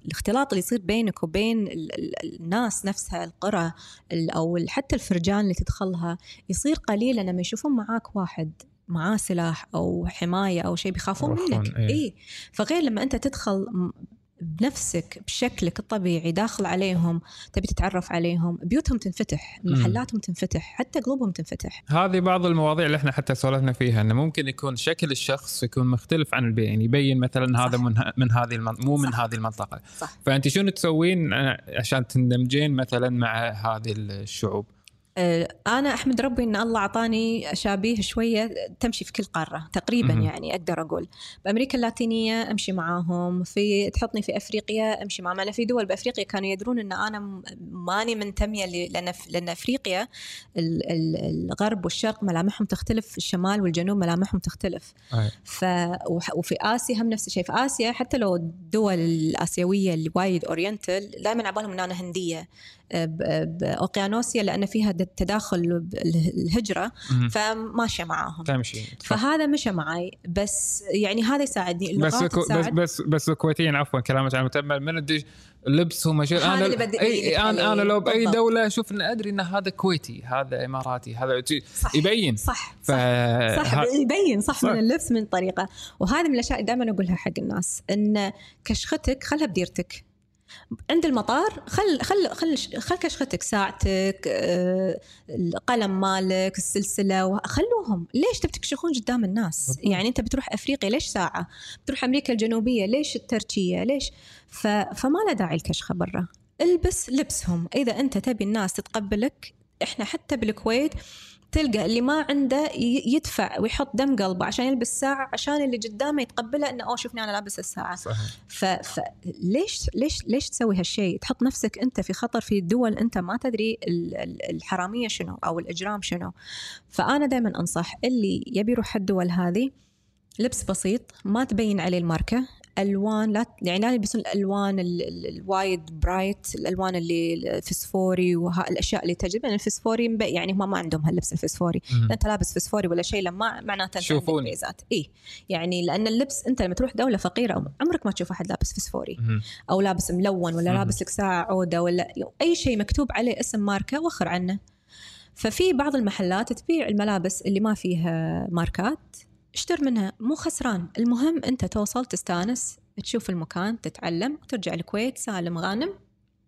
الاختلاط اللي يصير بينك وبين الناس نفسها القرى أو حتى الفرجان اللي تدخلها يصير قليلا لما يشوفون معاك واحد معاه سلاح أو حماية أو شيء بيخافون منك اي إيه؟ فغير لما أنت تدخل بنفسك بشكلك الطبيعي داخل عليهم تبي تتعرف عليهم بيوتهم تنفتح محلاتهم تنفتح حتى قلوبهم تنفتح هذه بعض المواضيع اللي إحنا حتى سولفنا فيها إنه ممكن يكون شكل الشخص يكون مختلف عن البيئة يعني يبين مثلا صح. هذا من من هذه المنطقة مو من صح. هذه المنطقة صح. فأنت شنو تسوين عشان تندمجين مثلا مع هذه الشعوب أنا أحمد ربي إن الله أعطاني اشابيه شوية تمشي في كل قارة تقريبا م- يعني أقدر أقول. بأمريكا اللاتينية أمشي معاهم في تحطني في أفريقيا أمشي معهم أنا في دول بأفريقيا كانوا يدرون إن أنا ماني منتمية لأن لأن أفريقيا الغرب والشرق ملامحهم تختلف الشمال والجنوب ملامحهم تختلف. ف وفي آسيا هم نفس الشيء. في آسيا حتى لو الدول الآسيوية اللي وايد أورينتال دائما على بالهم إن أنا هندية بأوقيانوسيا لأن فيها تداخل الهجرة فماشيه معاهم. تمشي فهذا مشى معي بس يعني هذا يساعدني. بس بس بس بس الكويتيين عفوا كلامك عن متأمل من ادري لبس ومشي أنا اللي بدي أي أنا أنا لو بأي دولة أشوف ان أدري إن هذا كويتي هذا إماراتي هذا صح. يبين. صح. ف... صح, صح يبين صح, صح. من اللبس من طريقة. وهذه من الأشياء دائما أقولها حق الناس إن كشختك خلها بديرتك. عند المطار خل خل خل خل كشختك ساعتك آه، القلم مالك السلسلة خلوهم ليش تبي تكشخون قدام الناس؟ يعني انت بتروح أفريقيا ليش ساعة؟ بتروح أمريكا الجنوبية ليش التركية؟ ليش؟ ف... فما له داعي الكشخة برا. البس لبسهم. إذا أنت تبي الناس تتقبلك إحنا حتى بالكويت تلقى اللي ما عنده يدفع ويحط دم قلبه عشان يلبس ساعة عشان اللي قدامه يتقبله إنه أوه شوفني أنا لابس الساعة صحيح. فليش ليش ليش تسوي هالشيء؟ تحط نفسك أنت في خطر في دول أنت ما تدري الحرامية شنو أو الإجرام شنو فأنا دائما أنصح اللي يبي يروح الدول هذه لبس بسيط ما تبين عليه الماركة الوان لا يعني لا يلبسون الألوان ال- ال- الوايد bright الألوان اللي الفسفوري والاشياء اللي تجذب لأن الفسفوري يعني هم ما عندهم هاللبس الفسفوري. أنت لابس فسفوري ولا شيء لما معناته أنت شوفوني. ميزات إي يعني لأن اللبس أنت لما تروح دولة فقيرة عمرك ما تشوف أحد لابس فسفوري. أو لابس ملون ولا. لابس لك ساعة عودة ولا أي شيء مكتوب عليه اسم ماركة وخر عنه ففي بعض المحلات تبيع الملابس اللي ما فيها ماركات اشتر منها مو خسران. المهم انت توصل تستانس تشوف المكان تتعلم وترجع الكويت سالم غانم.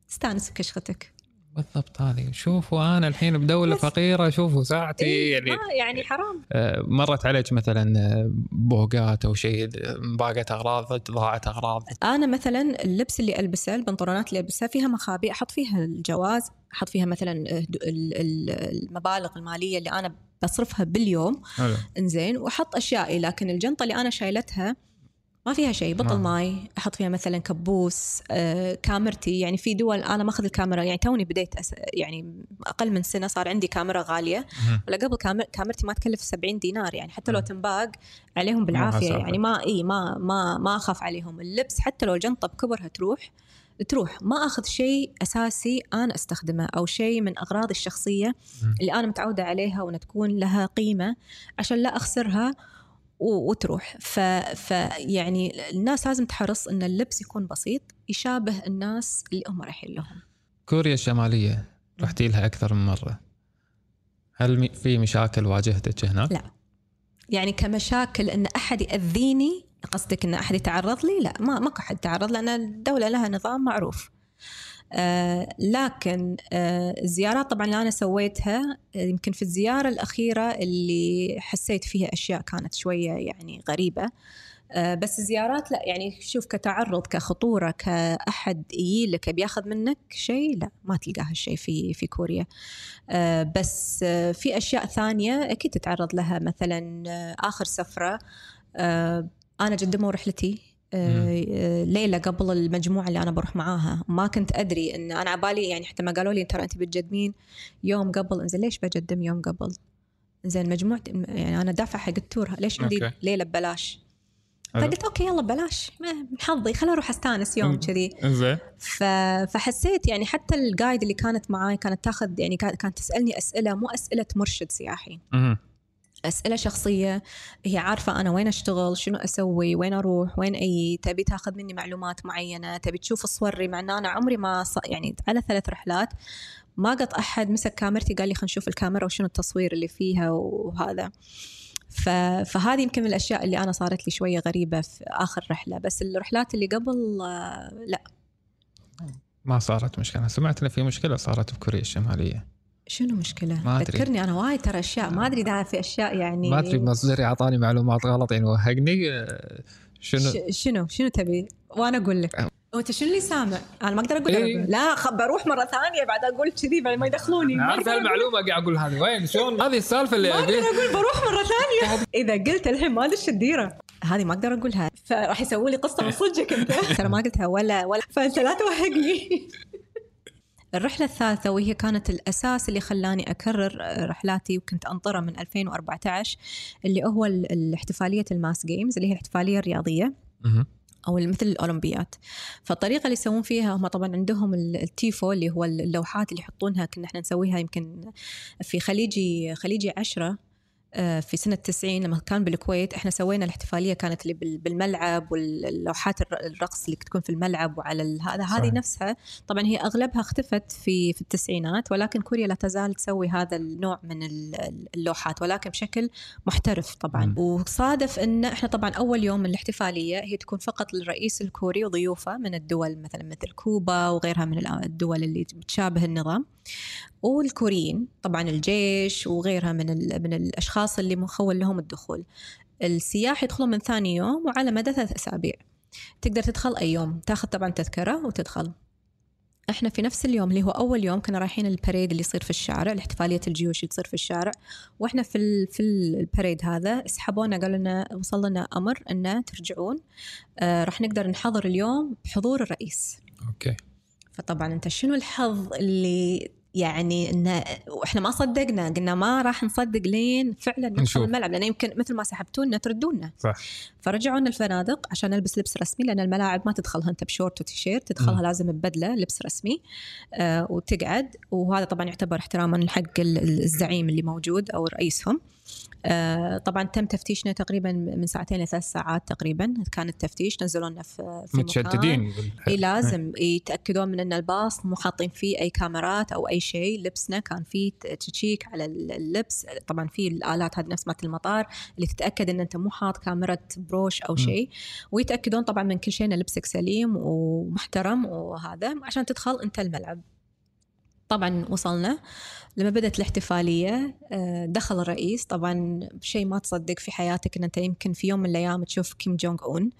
تستانس بكشختك. بالضبط هذه. شوفوا أنا الحين بدولة بس. فقيرة شوفوا ساعتي إيه يعني ما يعني حرام. آه، مرت عليك مثلا آه، بوقات أو شيء باقت أغراض ضاعت أغراض. أنا مثلا اللبس اللي ألبسه البنطلونات اللي البسها فيها مخابئ أحط فيها الجواز أحط فيها مثلا ال- ال- المبالغ المالية اللي أنا بصرفها باليوم إنزين وأحط اشيائي لكن الجنطة اللي أنا شايلتها ما فيها شيء بطل ما. ماي أحط فيها مثلا كبوس آه، كاميرتي يعني في دول أنا ماخذ الكاميرا يعني توني بديت أس... يعني أقل من سنة صار عندي كاميرا غالية. ولا قبل كامير... كاميرتي ما تكلف 70 دينار يعني حتى لو. تنباق عليهم بالعافية. يعني ما إي ما ما ما أخاف عليهم اللبس حتى لو الجنطة بكبرها تروح تروح ما أخذ شيء أساسي أنا أستخدمه أو شيء من اغراضي الشخصية. اللي أنا متعودة عليها وان تكون لها قيمة عشان لا أخسرها وتروح ف... ف يعني الناس لازم تحرص إن اللبس يكون بسيط يشابه الناس اللي هم رايحين لهم كوريا الشمالية رحتي لها أكثر من مرة هل في مشاكل واجهتك هناك؟ لا. يعني كمشاكل إن أحد يأذيني قصدك إن أحد يتعرض لي؟ لا ما ماكو أحد تعرض لأن الدولة لها نظام معروف. آه لكن آه الزيارات طبعا اللي أنا سويتها آه، يمكن في الزيارة الأخيرة اللي حسيت فيها أشياء كانت شوية يعني غريبة. آه بس الزيارات لا يعني شوف كتعرض كخطورة كأحد يجيلك بياخذ منك شيء؟ لا ما تلقى هالشيء في في كوريا. آه، بس آه، في أشياء ثانية أكيد تتعرض لها مثلا آخر سفرة. أنا قدموا رحلتي آه، آه، ليله قبل المجموعة اللي أنا بروح معاها ما كنت أدري إن أنا عبالي يعني حتى ما قالوا لي ترى أنت بتقدمين يوم قبل إنزين ليش بقدم يوم قبل زين مجموعة يعني أنا دافع حق ال tour ليش عندي okay. ليله ببلاش. فقلت okay يلا ببلاش من حظي خليني أروح أستأنس يوم. كذي زين. فحسيت يعني حتى الجايد اللي كانت معاي كانت تاخذ يعني كانت تسألني أسئلة مو أسئلة مرشد سياحي. أسئلة شخصية هي عارفة أنا وين أشتغل شنو أسوي وين أروح وين أي تبي تاخذ مني معلومات معينة تبي تشوف صوري مع إن أنا عمري ما ص... يعني على ثلاث رحلات ما قط أحد مسك كاميرتي قال لي خلينا نشوف الكاميرا وشنو التصوير اللي فيها وهذا. ف... فهذه يمكن من الأشياء اللي أنا صارت لي شوية غريبة في آخر رحلة بس الرحلات اللي قبل لا. ما صارت مشكلة. سمعت إن في مشكلة صارت بكوريا الشمالية. شنو مشكلة؟ ما أدري. ذكرني أنا وايد ترى أشياء ما أدري إذا في أشياء يعني ما أدري مصدري أعطاني معلومات غلط يعني وهقني آه، شنو؟ شنو؟ شنو تبي؟ وأنا أقول لك. وأنت شنو اللي سامع؟ أنا ما أقدر أقول إيه. لا خ... بروح مرة ثانية بعد أقول كذي بعد ما يدخلوني. ما عارف هالمعلومه قاعد أقول هذه وين؟ شلون؟ هذه السالفة اللي ما أقدر أبيها. أقول بروح مرة ثانية. إذا قلت الحين ما أدش الديرة. هذه ما أقدر أقولها. فراح يسووا لي قصة من صدقك أنت. ترى ما قلتها ولا ولا. فأنت لا توهقني. الرحلة الثالثة وهي كانت الأساس اللي خلاني أكرر رحلاتي وكنت أنطرها من 2014 اللي هو ال- الاحتفالية ال mass games اللي هي الاحتفالية الرياضية. أو مثل الأولمبيات فالطريقة اللي يسوون فيها هم طبعا عندهم ال- التيفو اللي هو اللوحات اللي يحطونها كنا إحنا نسويها يمكن في خليجي خليجي عشرة في سنة 90 لما كان بالكويت إحنا سوينا الاحتفالية كانت اللي بال- بالملعب واللوحات الر- الرقص اللي تكون في الملعب وعلى هذا هذه. نفسها طبعا هي أغلبها اختفت في في التسعينات ولكن كوريا لا تزال تسوي هذا النوع من ال- اللوحات ولكن بشكل محترف طبعا مم. وصادف إن إحنا طبعا أول يوم من الاحتفالية هي تكون فقط للرئيس الكوري وضيوفه من الدول مثلا مثل كوبا وغيرها من الدول اللي بتشابه النظام والكوريين طبعا الجيش وغيرها من من الأشخاص اللي مخول لهم الدخول. السياح يدخلون من ثاني يوم وعلى مدى ثلاث أسابيع. تقدر تدخل أي يوم. تاخذ طبعا تذكرة وتدخل. إحنا في نفس اليوم اللي هو أول يوم كنا رايحين البريد اللي يصير في الشارع الاحتفالية الجيوش اللي تصير في الشارع. وإحنا في ال- في البريد هذا سحبونا قالوا لنا وصل لنا أمر ان ترجعون. آه راح نقدر نحضر اليوم بحضور الرئيس. Okay. فطبعا أنت شنو الحظ اللي يعني إن وإحنا ما صدقنا قلنا ما راح نصدق لين فعلا ندخل نشوف. الملعب لأن يمكن مثل ما سحبتونا تردونا صح فرجعونا الفنادق عشان نلبس لبس رسمي لأن الملاعب ما تدخلها أنت بشورت وتيشيرت تدخلها مم. لازم ببدله لبس رسمي آه وتقعد. وهذا طبعا يعتبر احتراما حق ال- الزعيم اللي موجود أو رئيسهم. آه طبعا تم تفتيشنا تقريبا من ساعتين لثلاث ساعات تقريبا كان التفتيش. نزلونا في في. متشددين. إي لازم. يتأكدون من إن الباص مو حاطين فيه أي كاميرات أو أي شيء. لبسنا كان فيه check على اللبس. طبعا في الآلات هذه نفس مالت المطار اللي تتأكد إن أنت مو حاط كاميرا بروش أو. شيء ويتأكدون طبعا من كل شيء ان لبسك سليم ومحترم وهذا عشان تدخل أنت الملعب طبعا وصلنا لما بدأت الاحتفالية آه، دخل الرئيس. طبعا شيء ما تصدق في حياتك إن أنت يمكن في يوم من الأيام تشوف كيم جونج أون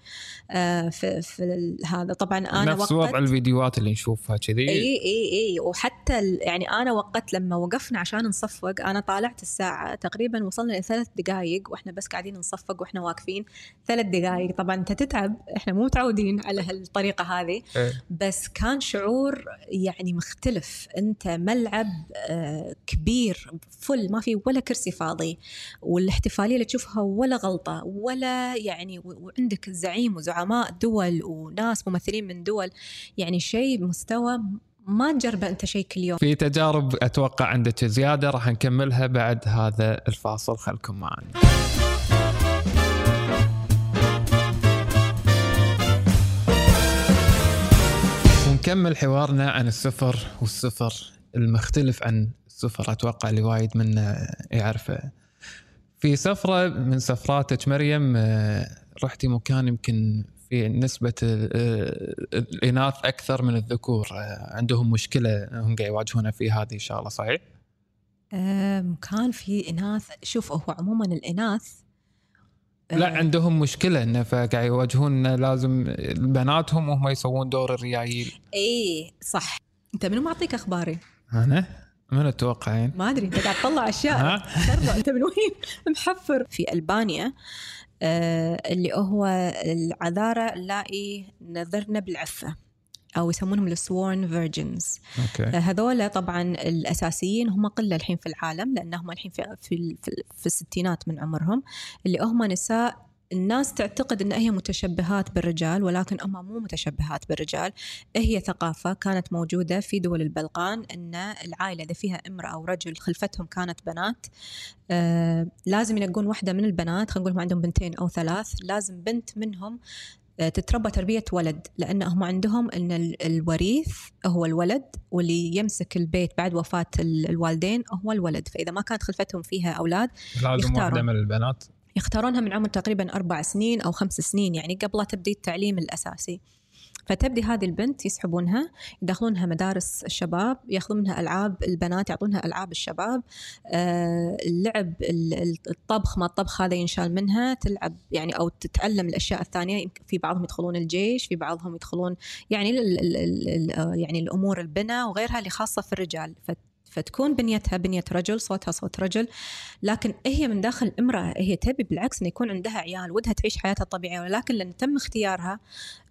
آه، في, في هذا. طبعا أنا نفس وقت وضع الفيديوهات اللي نشوفها كذي. إي إي إي. وحتى يعني أنا وقت لما وقفنا عشان نصفق أنا طالعت الساعة تقريبا وصلنا لثلاث دقائق وإحنا بس قاعدين نصفق وإحنا واقفين. ثلاث دقائق طبعا أنت تتعب. إحنا مو متعودين على هالطريقة هذه. إيه. بس كان شعور يعني مختلف. أنت ملعب آه، كبير فل ما في ولا كرسي فاضي والاحتفالية اللي تشوفها ولا غلطة ولا يعني وعندك زعيم وزعماء دول وناس ممثلين من دول يعني شيء بمستوى ما تجربه أنت شيء كل يوم. في تجارب أتوقع عندك زيادة راح نكملها بعد هذا الفاصل خلكم معنا. ونكمل حوارنا عن السفر والسفر المختلف عن السفر أتوقع اللي وايد منا يعرفه. في سفره من سفراتك مريم؟ آه، رحتي مكان يمكن في نسبة آه، الإناث أكثر من الذكور. آه، عندهم مشكلة هم قاعد يواجهونها في هذه الشغلة صحيح؟ آم، كان في إناث. شوف هو عموما الإناث لا آه، عندهم مشكلة إنه فقاعد يواجهون لازم بناتهم وهم يسوون دور الريايل. اي صح. أنت منو معطيك أخباري؟ أنا؟ من تتوقعين؟ ما أدري أنت قاعد تطلع أشياء. أنت من وين؟ محفر. في ألبانيا آه اللي هو العذارى اللائي نذرن بالعفة أو يسمونهم ال sworn virgins okay. هذول طبعا الأساسيين هم قلة الحين في العالم لأنهم الحين في في, في, في الستينات من عمرهم اللي هم نساء الناس تعتقد إن هي متشبهات بالرجال ولكن هم مو متشبهات بالرجال. هي ثقافة كانت موجودة في دول البلقان إن العائلة إذا فيها امرأة أو رجل خلفتهم كانت بنات. آه لازم ينقون واحدة من البنات خلينا نقول هم عندهم بنتين أو ثلاث لازم بنت منهم آه، تتربى تربية ولد لأن هم عندهم أن ال- الوريث هو الولد واللي يمسك البيت بعد وفاة ال- الوالدين هو الولد. فإذا ما كانت خلفتهم فيها أولاد لازم. واحدة من البنات. يختارونها من عمر تقريبا أربع سنين أو خمس سنين يعني قبل تبدي التعليم الأساسي. فتبدي هذه البنت يسحبونها يدخلونها مدارس الشباب ياخذون منها ألعاب البنات يعطونها ألعاب الشباب آه، اللعب ال- ال- الطبخ ما الطبخ هذا ينشال منها تلعب يعني أو تتعلم الأشياء الثانية. في بعضهم يدخلون الجيش في بعضهم يدخلون يعني يعني الأمور البناء وغيرها اللي خاصة في الرجال. فتكون بنيتها بنية رجل صوتها صوت رجل. لكن هي من داخل امرأة هي تبي بالعكس أن يكون عندها عيال ودها تعيش حياتها الطبيعية ولكن لأن تم اختيارها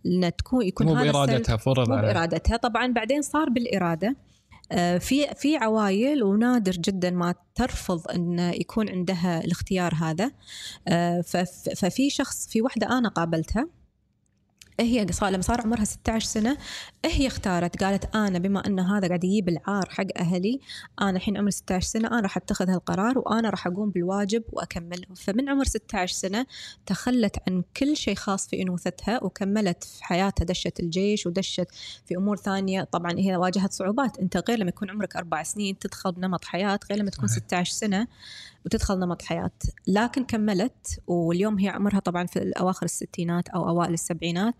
أن تكون يكون مو هذا بإرادتها فرض مو بإرادتها. طبعا بعدين صار بالإرادة. آه، في في عوائل ونادر جدا ما ترفض إن يكون عندها الاختيار هذا. آه، فف- ففي شخص في واحدة أنا قابلتها. هي لما صار عمرها 16 سنة هي اختارت قالت أنا بما أن هذا قاعد يجيب العار حق أهلي أنا الحين عمري 16 سنة أنا راح أتخذ هالقرار وأنا راح أقوم بالواجب وأكمله فمن عمر 16 سنة تخلت عن كل شيء خاص في أنوثتها وكملت في حياتها دشت الجيش ودشت في أمور ثانية. طبعا هي واجهت صعوبات. أنت غير لما يكون عمرك أربع سنين تدخل بنمط حياة غير لما تكون صحيح. 16 سنة وتدخل نمط حياة. لكن كملت واليوم هي عمرها طبعا في أواخر الستينات أو أوائل السبعينات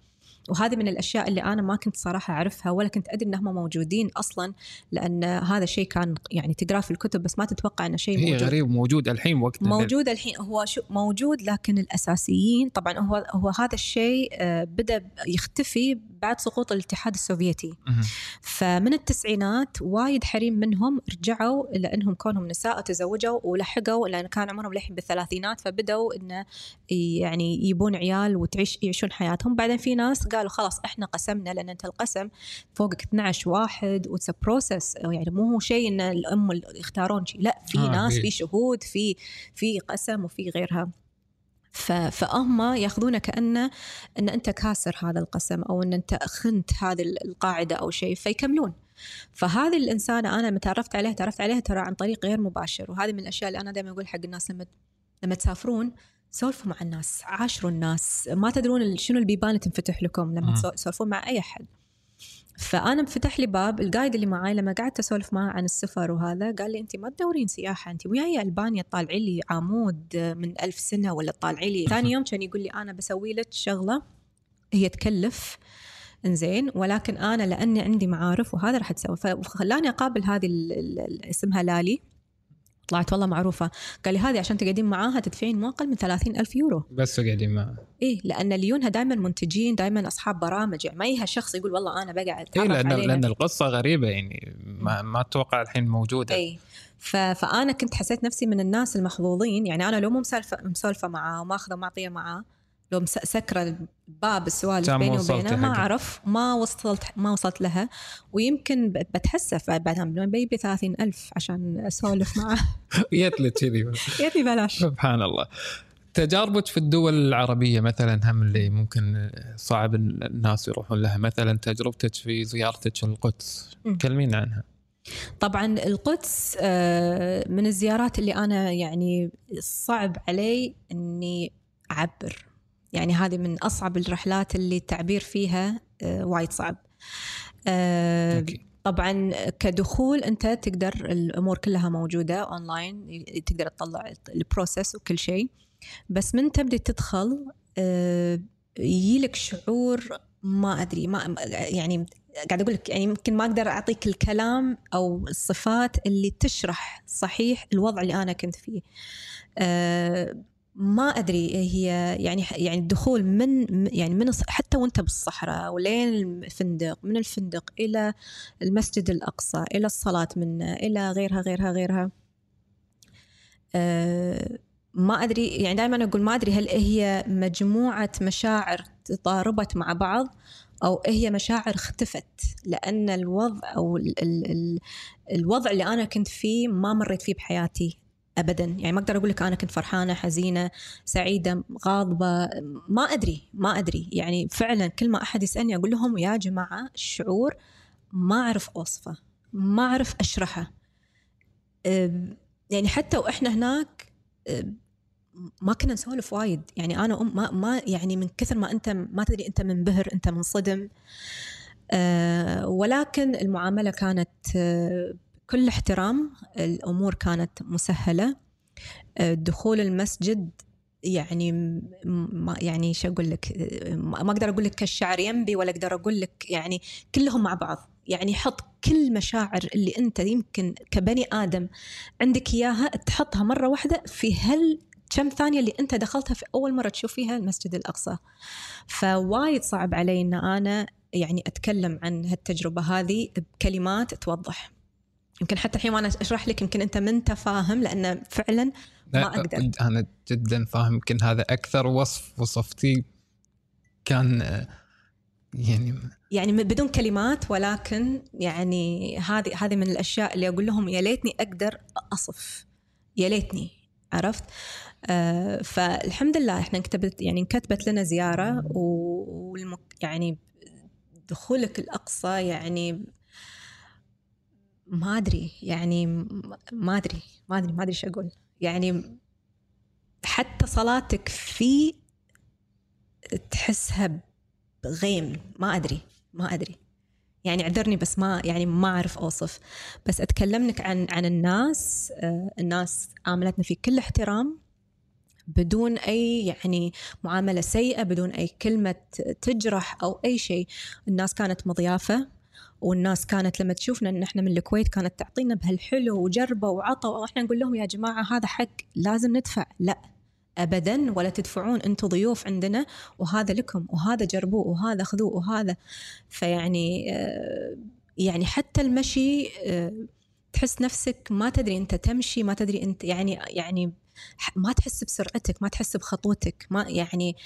وهذه من الأشياء اللي أنا ما كنت صراحة أعرفها ولا كنت أدري انهم موجودين أصلا لأن هذا الشيء كان يعني تقرأه في الكتب بس ما تتوقع إنه شيء موجود. غريب موجود الحين وقت موجود الحين هو شو موجود لكن الأساسيين طبعا هو هو هذا الشيء آه، بدأ يختفي بعد سقوط الاتحاد السوفيتي. فمن التسعينات وايد حريم منهم رجعوا لأنهم كونهم نساء تزوجوا ولحقوا لأن كان عمرهم للحين بالثلاثينات فبدوا انه يعني يبون عيال وتعيش يعيشون حياتهم. بعدين في ناس قالوا خلاص إحنا قسمنا لأن أنت القسم فوقك 12 واحد و it's process يعني مو هو شيء إن الأم يختارون شيء. لا في آه، ناس في- في شهود في في قسم وفي غيرها. فهم ياخذونه كانه إن أنت كاسر هذا القسم أو إن أنت خنت هذه القاعدة أو شيء فيكملون. فهذه الانسانه أنا لما تعرفت عليها تعرفت عليها ترى عن طريق غير مباشر. وهذه من الأشياء اللي أنا دائما أقول حق الناس لما لما تسافرون سولفوا مع الناس عاشروا الناس. ما تدرون شنو البيبان اللي تنفتح لكم لما تسولفون مع أي أحد. فأنا انفتح لي باب القايد اللي معاي لما قعدت أسولف معاه عن السفر وهذا قال لي انت ما تدورين سياحة انت وياي ألبانيا تطالعي لي عمود من ألف سنة ولا تطالعي لي؟ ثاني يوم كان يقول لي أنا بسوي لك شغلة هي تكلف إنزين ولكن أنا لأني عندي معارف وهذا راح تسوي فخلاني أقابل هذه اسمها لالي. طلعت والله معروفة. قال لي هذه عشان تقعدين معاها تدفعين مو أقل من 30 ألف يورو. بس قاعدين معه إيه لأن ليونها دائما منتجين دائما أصحاب برامج. يعني ما يها شخص يقول والله أنا بقعد لأن عليها. لأن القصة غريبة يعني ما, ما أتوقع الحين موجودة. اي ف... فأنا كنت حسيت نفسي من الناس المحظوظين يعني أنا لو مو مسالفه مسولفة معاه وماخذة معطيه معاه لو مس- سكرة باب السوالف بيني وبينه ما. أعرف ما وصلت ما وصلت لها. ويمكن بتحسف بعدها بيبي 30 ألف عشان أسولف معاه جت لي كذي. ابني بلاش. سبحان الله. تجاربك في الدول العربية مثلا هم اللي ممكن صعب الناس يروحون لها. مثلا تجربتك في زيارتك القدس. كلمينا عنها. طبعا القدس آه، من الزيارات اللي أنا يعني صعب علي إني أعبر. يعني هذه من أصعب الرحلات اللي التعبير فيها آه، وايد صعب آه،. طبعا كدخول أنت تقدر الأمور كلها موجودة اونلاين تقدر تطلع ال process وكل شيء بس من تبدي تدخل آه، يجيلك شعور ما أدري ما يعني قاعد أقول لك يعني يمكن ما أقدر أعطيك الكلام أو الصفات اللي تشرح صحيح الوضع اللي أنا كنت فيه. ما أدري هي يعني يعني الدخول من يعني من حتى وأنت بالصحراء ولين الفندق من الفندق إلى المسجد الأقصى إلى الصلاة منه إلى غيرها غيرها غيرها. أه ما أدري يعني دائما أقول ما أدري هل هي مجموعة مشاعر تضاربت مع بعض أو هي مشاعر اختفت لأن الوضع أو ال ال ال الوضع اللي أنا كنت فيه ما مريت فيه بحياتي. ابدا. يعني ما أقدر أقول لك أنا كنت فرحانة حزينة سعيدة غاضبة ما أدري ما أدري. يعني فعلا كل ما أحد يسألني أقول لهم يا جماعة الشعور ما أعرف أوصفه ما أعرف أشرحه. يعني حتى وإحنا هناك ما كنا نسولف وايد. يعني أنا أم ما, ما يعني من كثر ما أنت ما تدري أنت منبهر أنت منصدم أه ولكن المعاملة كانت كل احترام الأمور كانت مسهلة. أه دخول المسجد يعني ما يعني شو أقول لك ما أقدر أقول لك كالشعر ينبي ولا أقدر أقول لك يعني كلهم مع بعض. يعني حط كل مشاعر اللي أنت يمكن كبني آدم عندك إياها تحطها مرة واحدة في هال كم ثانية اللي أنت دخلتها في أول مرة تشوف فيها المسجد الأقصى. فوايد صعب علي إن أنا يعني أتكلم عن هالتجربة هذه بكلمات توضح. يمكن حتى الحين وأنا أشرح لك يمكن أنت ما أنت فاهم لأن فعلا ما لا، أقدر. أنا جدا فاهم يمكن هذا أكثر وصف وصفتي كان آه، يعني يعني بدون كلمات ولكن يعني هذه هذه من الأشياء اللي أقول لهم يا ليتني أقدر أصف يا ليتني عرفت آه فالحمد لله إحنا انكتبت يعني انكتبت لنا زيارة و- والمك يعني دخولك الأقصى يعني ما أدري يعني ما أدري ما أدري ما أدري إيش أقول. يعني حتى صلاتك فيه تحسها بغيم ما أدري ما أدري. يعني اعذرني بس ما يعني ما أعرف أوصف. بس اتكلم لك عن عن الناس آه، الناس عاملتنا في كل احترام بدون أي يعني معاملة سيئة بدون أي كلمة تجرح أو أي شيء. الناس كانت مضيافة. والناس كانت لما تشوفنا إن إحنا من الكويت كانت تعطينا بهالحلو وجربة وعطوا وإحنا نقول لهم يا جماعة هذا حق لازم ندفع. لا ابدا ولا تدفعون أنتم ضيوف عندنا وهذا لكم وهذا جربوه وهذا خذوه وهذا. فيعني آه، يعني حتى المشي آه، تحس نفسك ما تدري أنت تمشي ما تدري أنت يعني يعني ما تحس بسرعتك ما تحس بخطوتك ما يعني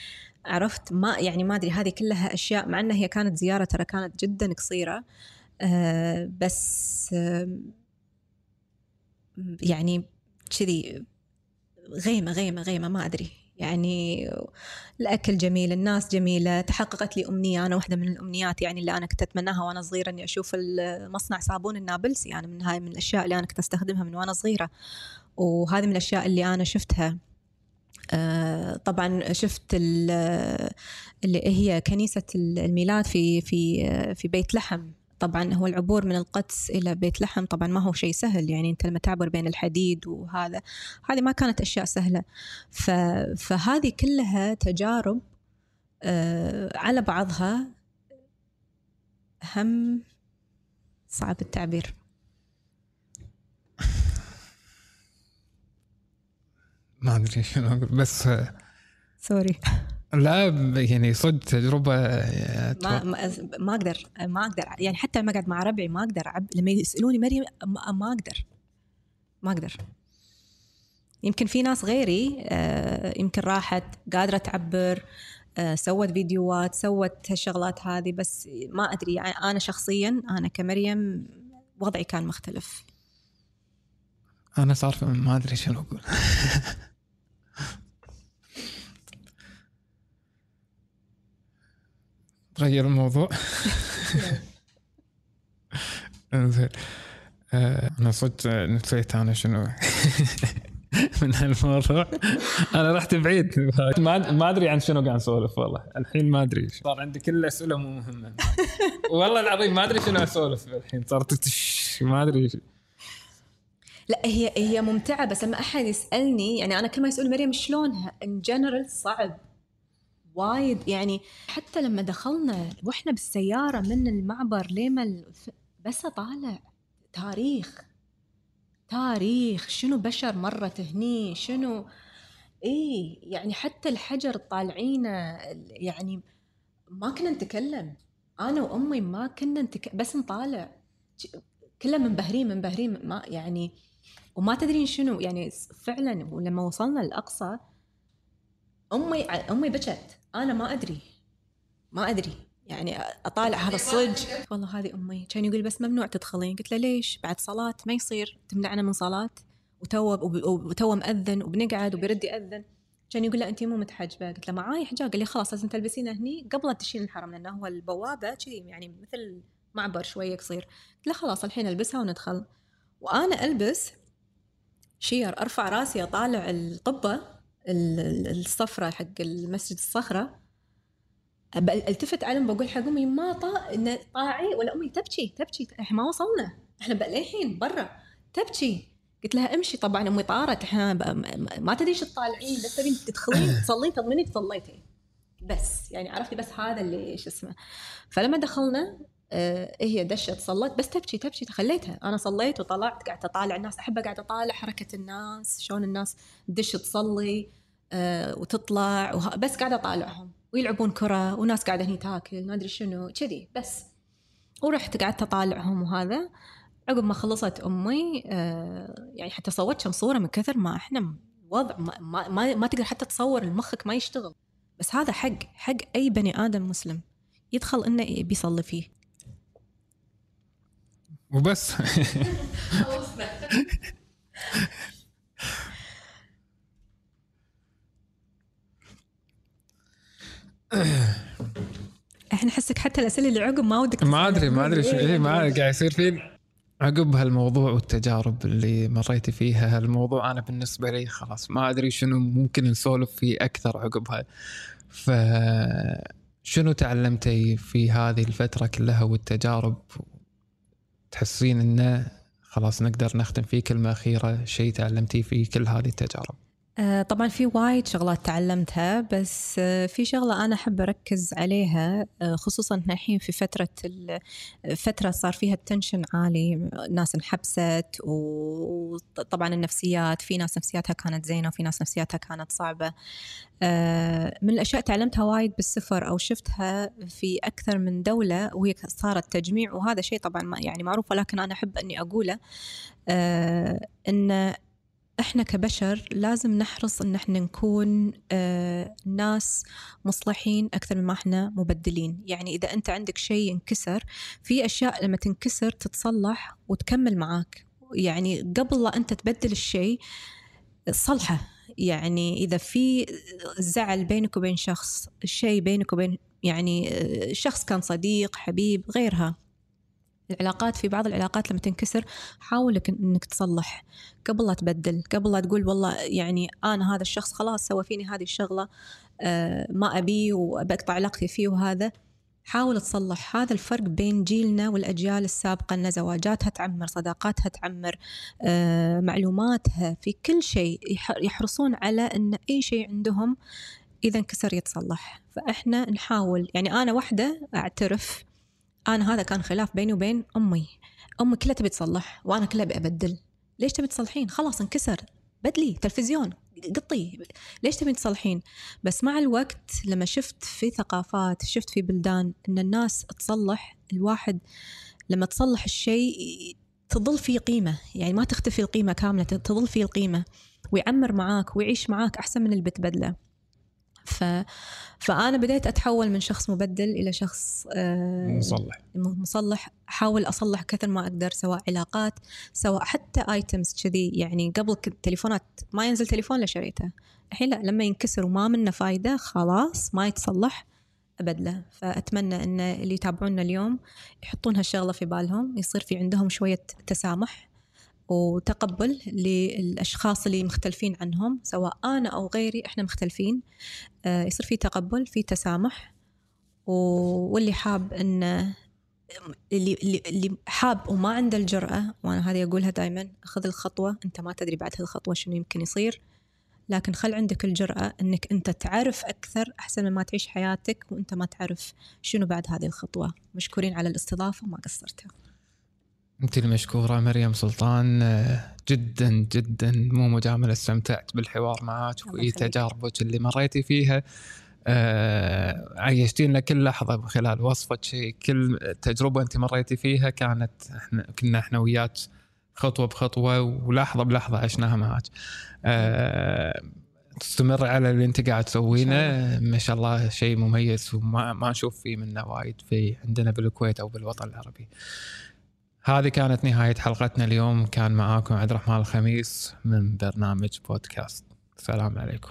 عرفت؟ ما يعني ما أدري هذه كلها أشياء مع إنها هي كانت زيارة ترى كانت جدا قصيرة آه، بس آه، يعني كذي غيمة غيمة غيمة ما أدري. يعني الأكل جميل الناس جميلة تحققت لي أمنية أنا واحدة من الأمنيات يعني اللي أنا كنت أتمناها وأنا صغيرة إني أشوف مصنع صابون النابلسي يعني من هاي من الأشياء اللي أنا كنت أستخدمها من وأنا صغيرة. وهذه من الأشياء اللي أنا شفتها. آه، طبعا شفت اللي هي كنيسة الميلاد في في في بيت لحم. طبعا هو العبور من القدس إلى بيت لحم طبعا ما هو شيء سهل يعني أنت لما تعبر بين الحديد وهذا هذه ما كانت أشياء سهلة. فهذه كلها تجارب آه، على بعضها هم صعب التعبير. ما أدري شنو أقول بس سوري لا يعني صدق تجربة ما ما أقدر ما أقدر يعني حتى لما اقعد مع ربعي ما أقدر لما يسألوني مريم ما أقدر ما أقدر. يمكن في ناس غيري آه، يمكن راحت قادرة تعبر آه، سوت فيديوهات سوت هالشغلات هذه بس ما أدري يعني أنا شخصيا أنا كمريم وضعي كان مختلف. أنا صار ما أدري شنو أقول. غير الموضوع؟ انزين. آه، أنا صدق نسيت أنا شنو. من هالموضوع. أنا رحت بعيد. ما ما أدري عن شنو قاعد نسولف والله. الحين ما أدري. صار عندي كل أسئلة مو مهمة. والله العظيم ما أدري شنو أسولف الحين. صارت ما أدري. لا هي هي ممتعة بس لما أحد يسألني يعني أنا كل ما يسال مريم شلونها؟ ان جنرال صعب. وايد. يعني حتى لما دخلنا وإحنا بالسيارة من المعبر لما بس اطالع تاريخ تاريخ شنو بشر مرت هني شنو إي يعني حتى الحجر طالعينه يعني ما كنا نتكلم. أنا وأمي ما كنا نتك... بس نطالع. كلها منبهرين منبهرين ما يعني وما تدرين شنو يعني فعلا ولما وصلنا الاقصى أمي أمي بكت. أنا ما أدري. ما أدري. يعني أطالع هذا الصج. والله هذه أمي. كان يقول بس ممنوع تدخلين. قلت له ليش؟ بعد صلاة ما يصير. تمنعنا من صلاة. وتو وتو مأذن وبنقعد وبيرد يأذن. كان يقول له انت مو متحجبة. قلت له معاي حجاب. قال لي خلاص لازم تلبسينه هني. قبل تشين الحرم لأنه هو البوابة كذي يعني مثل معبر شوية قصير. قلت له خلاص الحين ألبسها وندخل. وأنا ألبس شير. أرفع رأسي أطالع القبه الصفرة حق المسجد الصخرة. التفت عليهم بقول حق أمي ما طا طاعي ولا أمي تبكي تبكي إحنا ما وصلنا. إحنا للحين برا تبكي. قلت لها أمشي طبعا أمي طارت إحنا ما تدري إيش تطالعين بس تبين تدخلين تصلين تضمني صليتي بس يعني عرفتي بس هذا اللي شو اسمه. فلما دخلنا آه هي دشت صلت بس تبكي تبكي خليتها أنا صليت وطلعت قاعدة أطالع الناس احب قاعدة أطالع حركة الناس شلون الناس تدش تصلي. وتطلع وه... بس قاعدة أطالعهم ويلعبون كرة وناس قاعدة هني تاكل ما أدري شنو كذي بس. ورحت قعدت أطالعهم وهذا. عقب ما خلصت أمي آه يعني حتى صورت كم صورة من كثر ما إحنا وضع ما, ما, ما, ما تقدر حتى تصور المخك ما يشتغل. بس هذا حق حق أي بني آدم مسلم. يدخل إنه بيصلي فيه. وبس. إحنا نحسك حتى الأسئلة اللي عقب ما ودك ما أدري ما أدري شو إيه ما قاعد يصير في عقب هالموضوع والتجارب اللي مريتي فيها هالموضوع أنا بالنسبة لي خلاص ما أدري شنو ممكن نسولف فيه أكثر عقبها. ف شنو تعلمتي في هذه الفترة كلها والتجارب؟ تحسين إنه خلاص نقدر نختم فيه كلمة أخيرة شيء تعلمتيه في كل هذه التجارب. طبعا في وايد شغلات تعلمتها بس آه، في شغلة أنا أحب أركز عليها آه، خصوصا الحين في فترة فترة صار فيها التنشن عالي ناس انحبست وطبعا النفسيات في ناس نفسياتها كانت زينة وفي ناس نفسياتها كانت صعبة. من الأشياء تعلمتها وايد بالسفر أو شفتها في أكثر من دولة وهي صارت تجميع وهذا شيء طبعا يعني معروف ولكن أنا أحب أني أقوله أن إحنا كبشر لازم نحرص إن إحنا نكون آه ناس مصلحين أكثر مما إحنا مبدلين. يعني إذا أنت عندك شيء انكسر في أشياء لما تنكسر تتصلح وتكمل معاك. يعني قبل لا أنت تبدل الشيء صلحه. يعني إذا في زعل بينك وبين شخص شيء بينك وبين يعني آه، شخص كان صديق حبيب غيرها. العلاقات في بعض العلاقات لما تنكسر حاول إنك تصلح. قبل لا تبدل قبل لا تقول والله يعني أنا هذا الشخص خلاص سوى فيني هذه الشغلة آه، ما ابيه وبقطع علاقتي فيه وهذا. حاول تصلح. هذا الفرق بين جيلنا والأجيال السابقة أن زواجاتها تعمر صداقاتها تعمر آه، معلوماتها في كل شيء يحرصون على أن أي شيء عندهم إذا انكسر يتصلح. فإحنا نحاول يعني أنا واحدة أعترف أنا هذا كان خلاف بيني وبين أمي. أمي كلها تبي تصلح وأنا كلها أبي أبدل. ليش تبي تصلحين؟ خلاص انكسر. بدلي تلفزيون قطي. ليش تبين تصلحين؟ بس مع الوقت لما شفت في ثقافات شفت في بلدان إن الناس تصلح الواحد لما تصلح الشيء تظل فيه قيمة. يعني ما تختفي القيمة كاملة تظل فيه القيمة. ويعمر معاك ويعيش معاك أحسن من اللي بتبدله. ف... فأنا بديت أتحول من شخص مبدل إلى شخص آه مصلح. مصلح. أحاول أصلح كثر ما أقدر سواء علاقات سواء حتى ايتمز كذي. يعني قبل تليفونات ما ينزل تليفون لشريته الحين لا لما ينكسر وما منه فايدة خلاص ما يتصلح أبدله فأتمنى أن اللي يتابعونا اليوم يحطون هالشغلة في بالهم يصير في عندهم شوية تسامح. وتقبل للأشخاص اللي مختلفين عنهم سواء أنا أو غيري إحنا مختلفين. آه، يصير في تقبل في تسامح. واللي حاب أن اللي اللي حاب وما عنده الجرأة وأنا هذه أقولها دائما خذ الخطوة. أنت ما تدري بعد هذه الخطوة شنو يمكن يصير. لكن خل عندك الجرأة أنك أنت تعرف أكثر أحسن من ما تعيش حياتك وأنت ما تعرف شنو بعد هذه الخطوة. مشكورين على الاستضافة ما قصرتوا. أنت المشكورة مريم سلطان جدا جدا مو مجاملة استمتعت بالحوار معك وفي تجاربك اللي مريتي فيها. آه عيشتينا كل لحظه خلال وصفك شيء كل تجربة أنت مريتي فيها كانت إحنا كنا إحنا وياك خطوة بخطوة ولحظة بلحظة عشناها معك آه تستمر على اللي أنت قاعد تسوينه. ما شاء الله شيء مميز وما ما نشوف فيه منه وايد في عندنا بالكويت أو بالوطن العربي. هذه كانت نهاية حلقتنا اليوم. كان معاكم عبد الرحمن الخميس من برنامج بودكاست. السلام عليكم.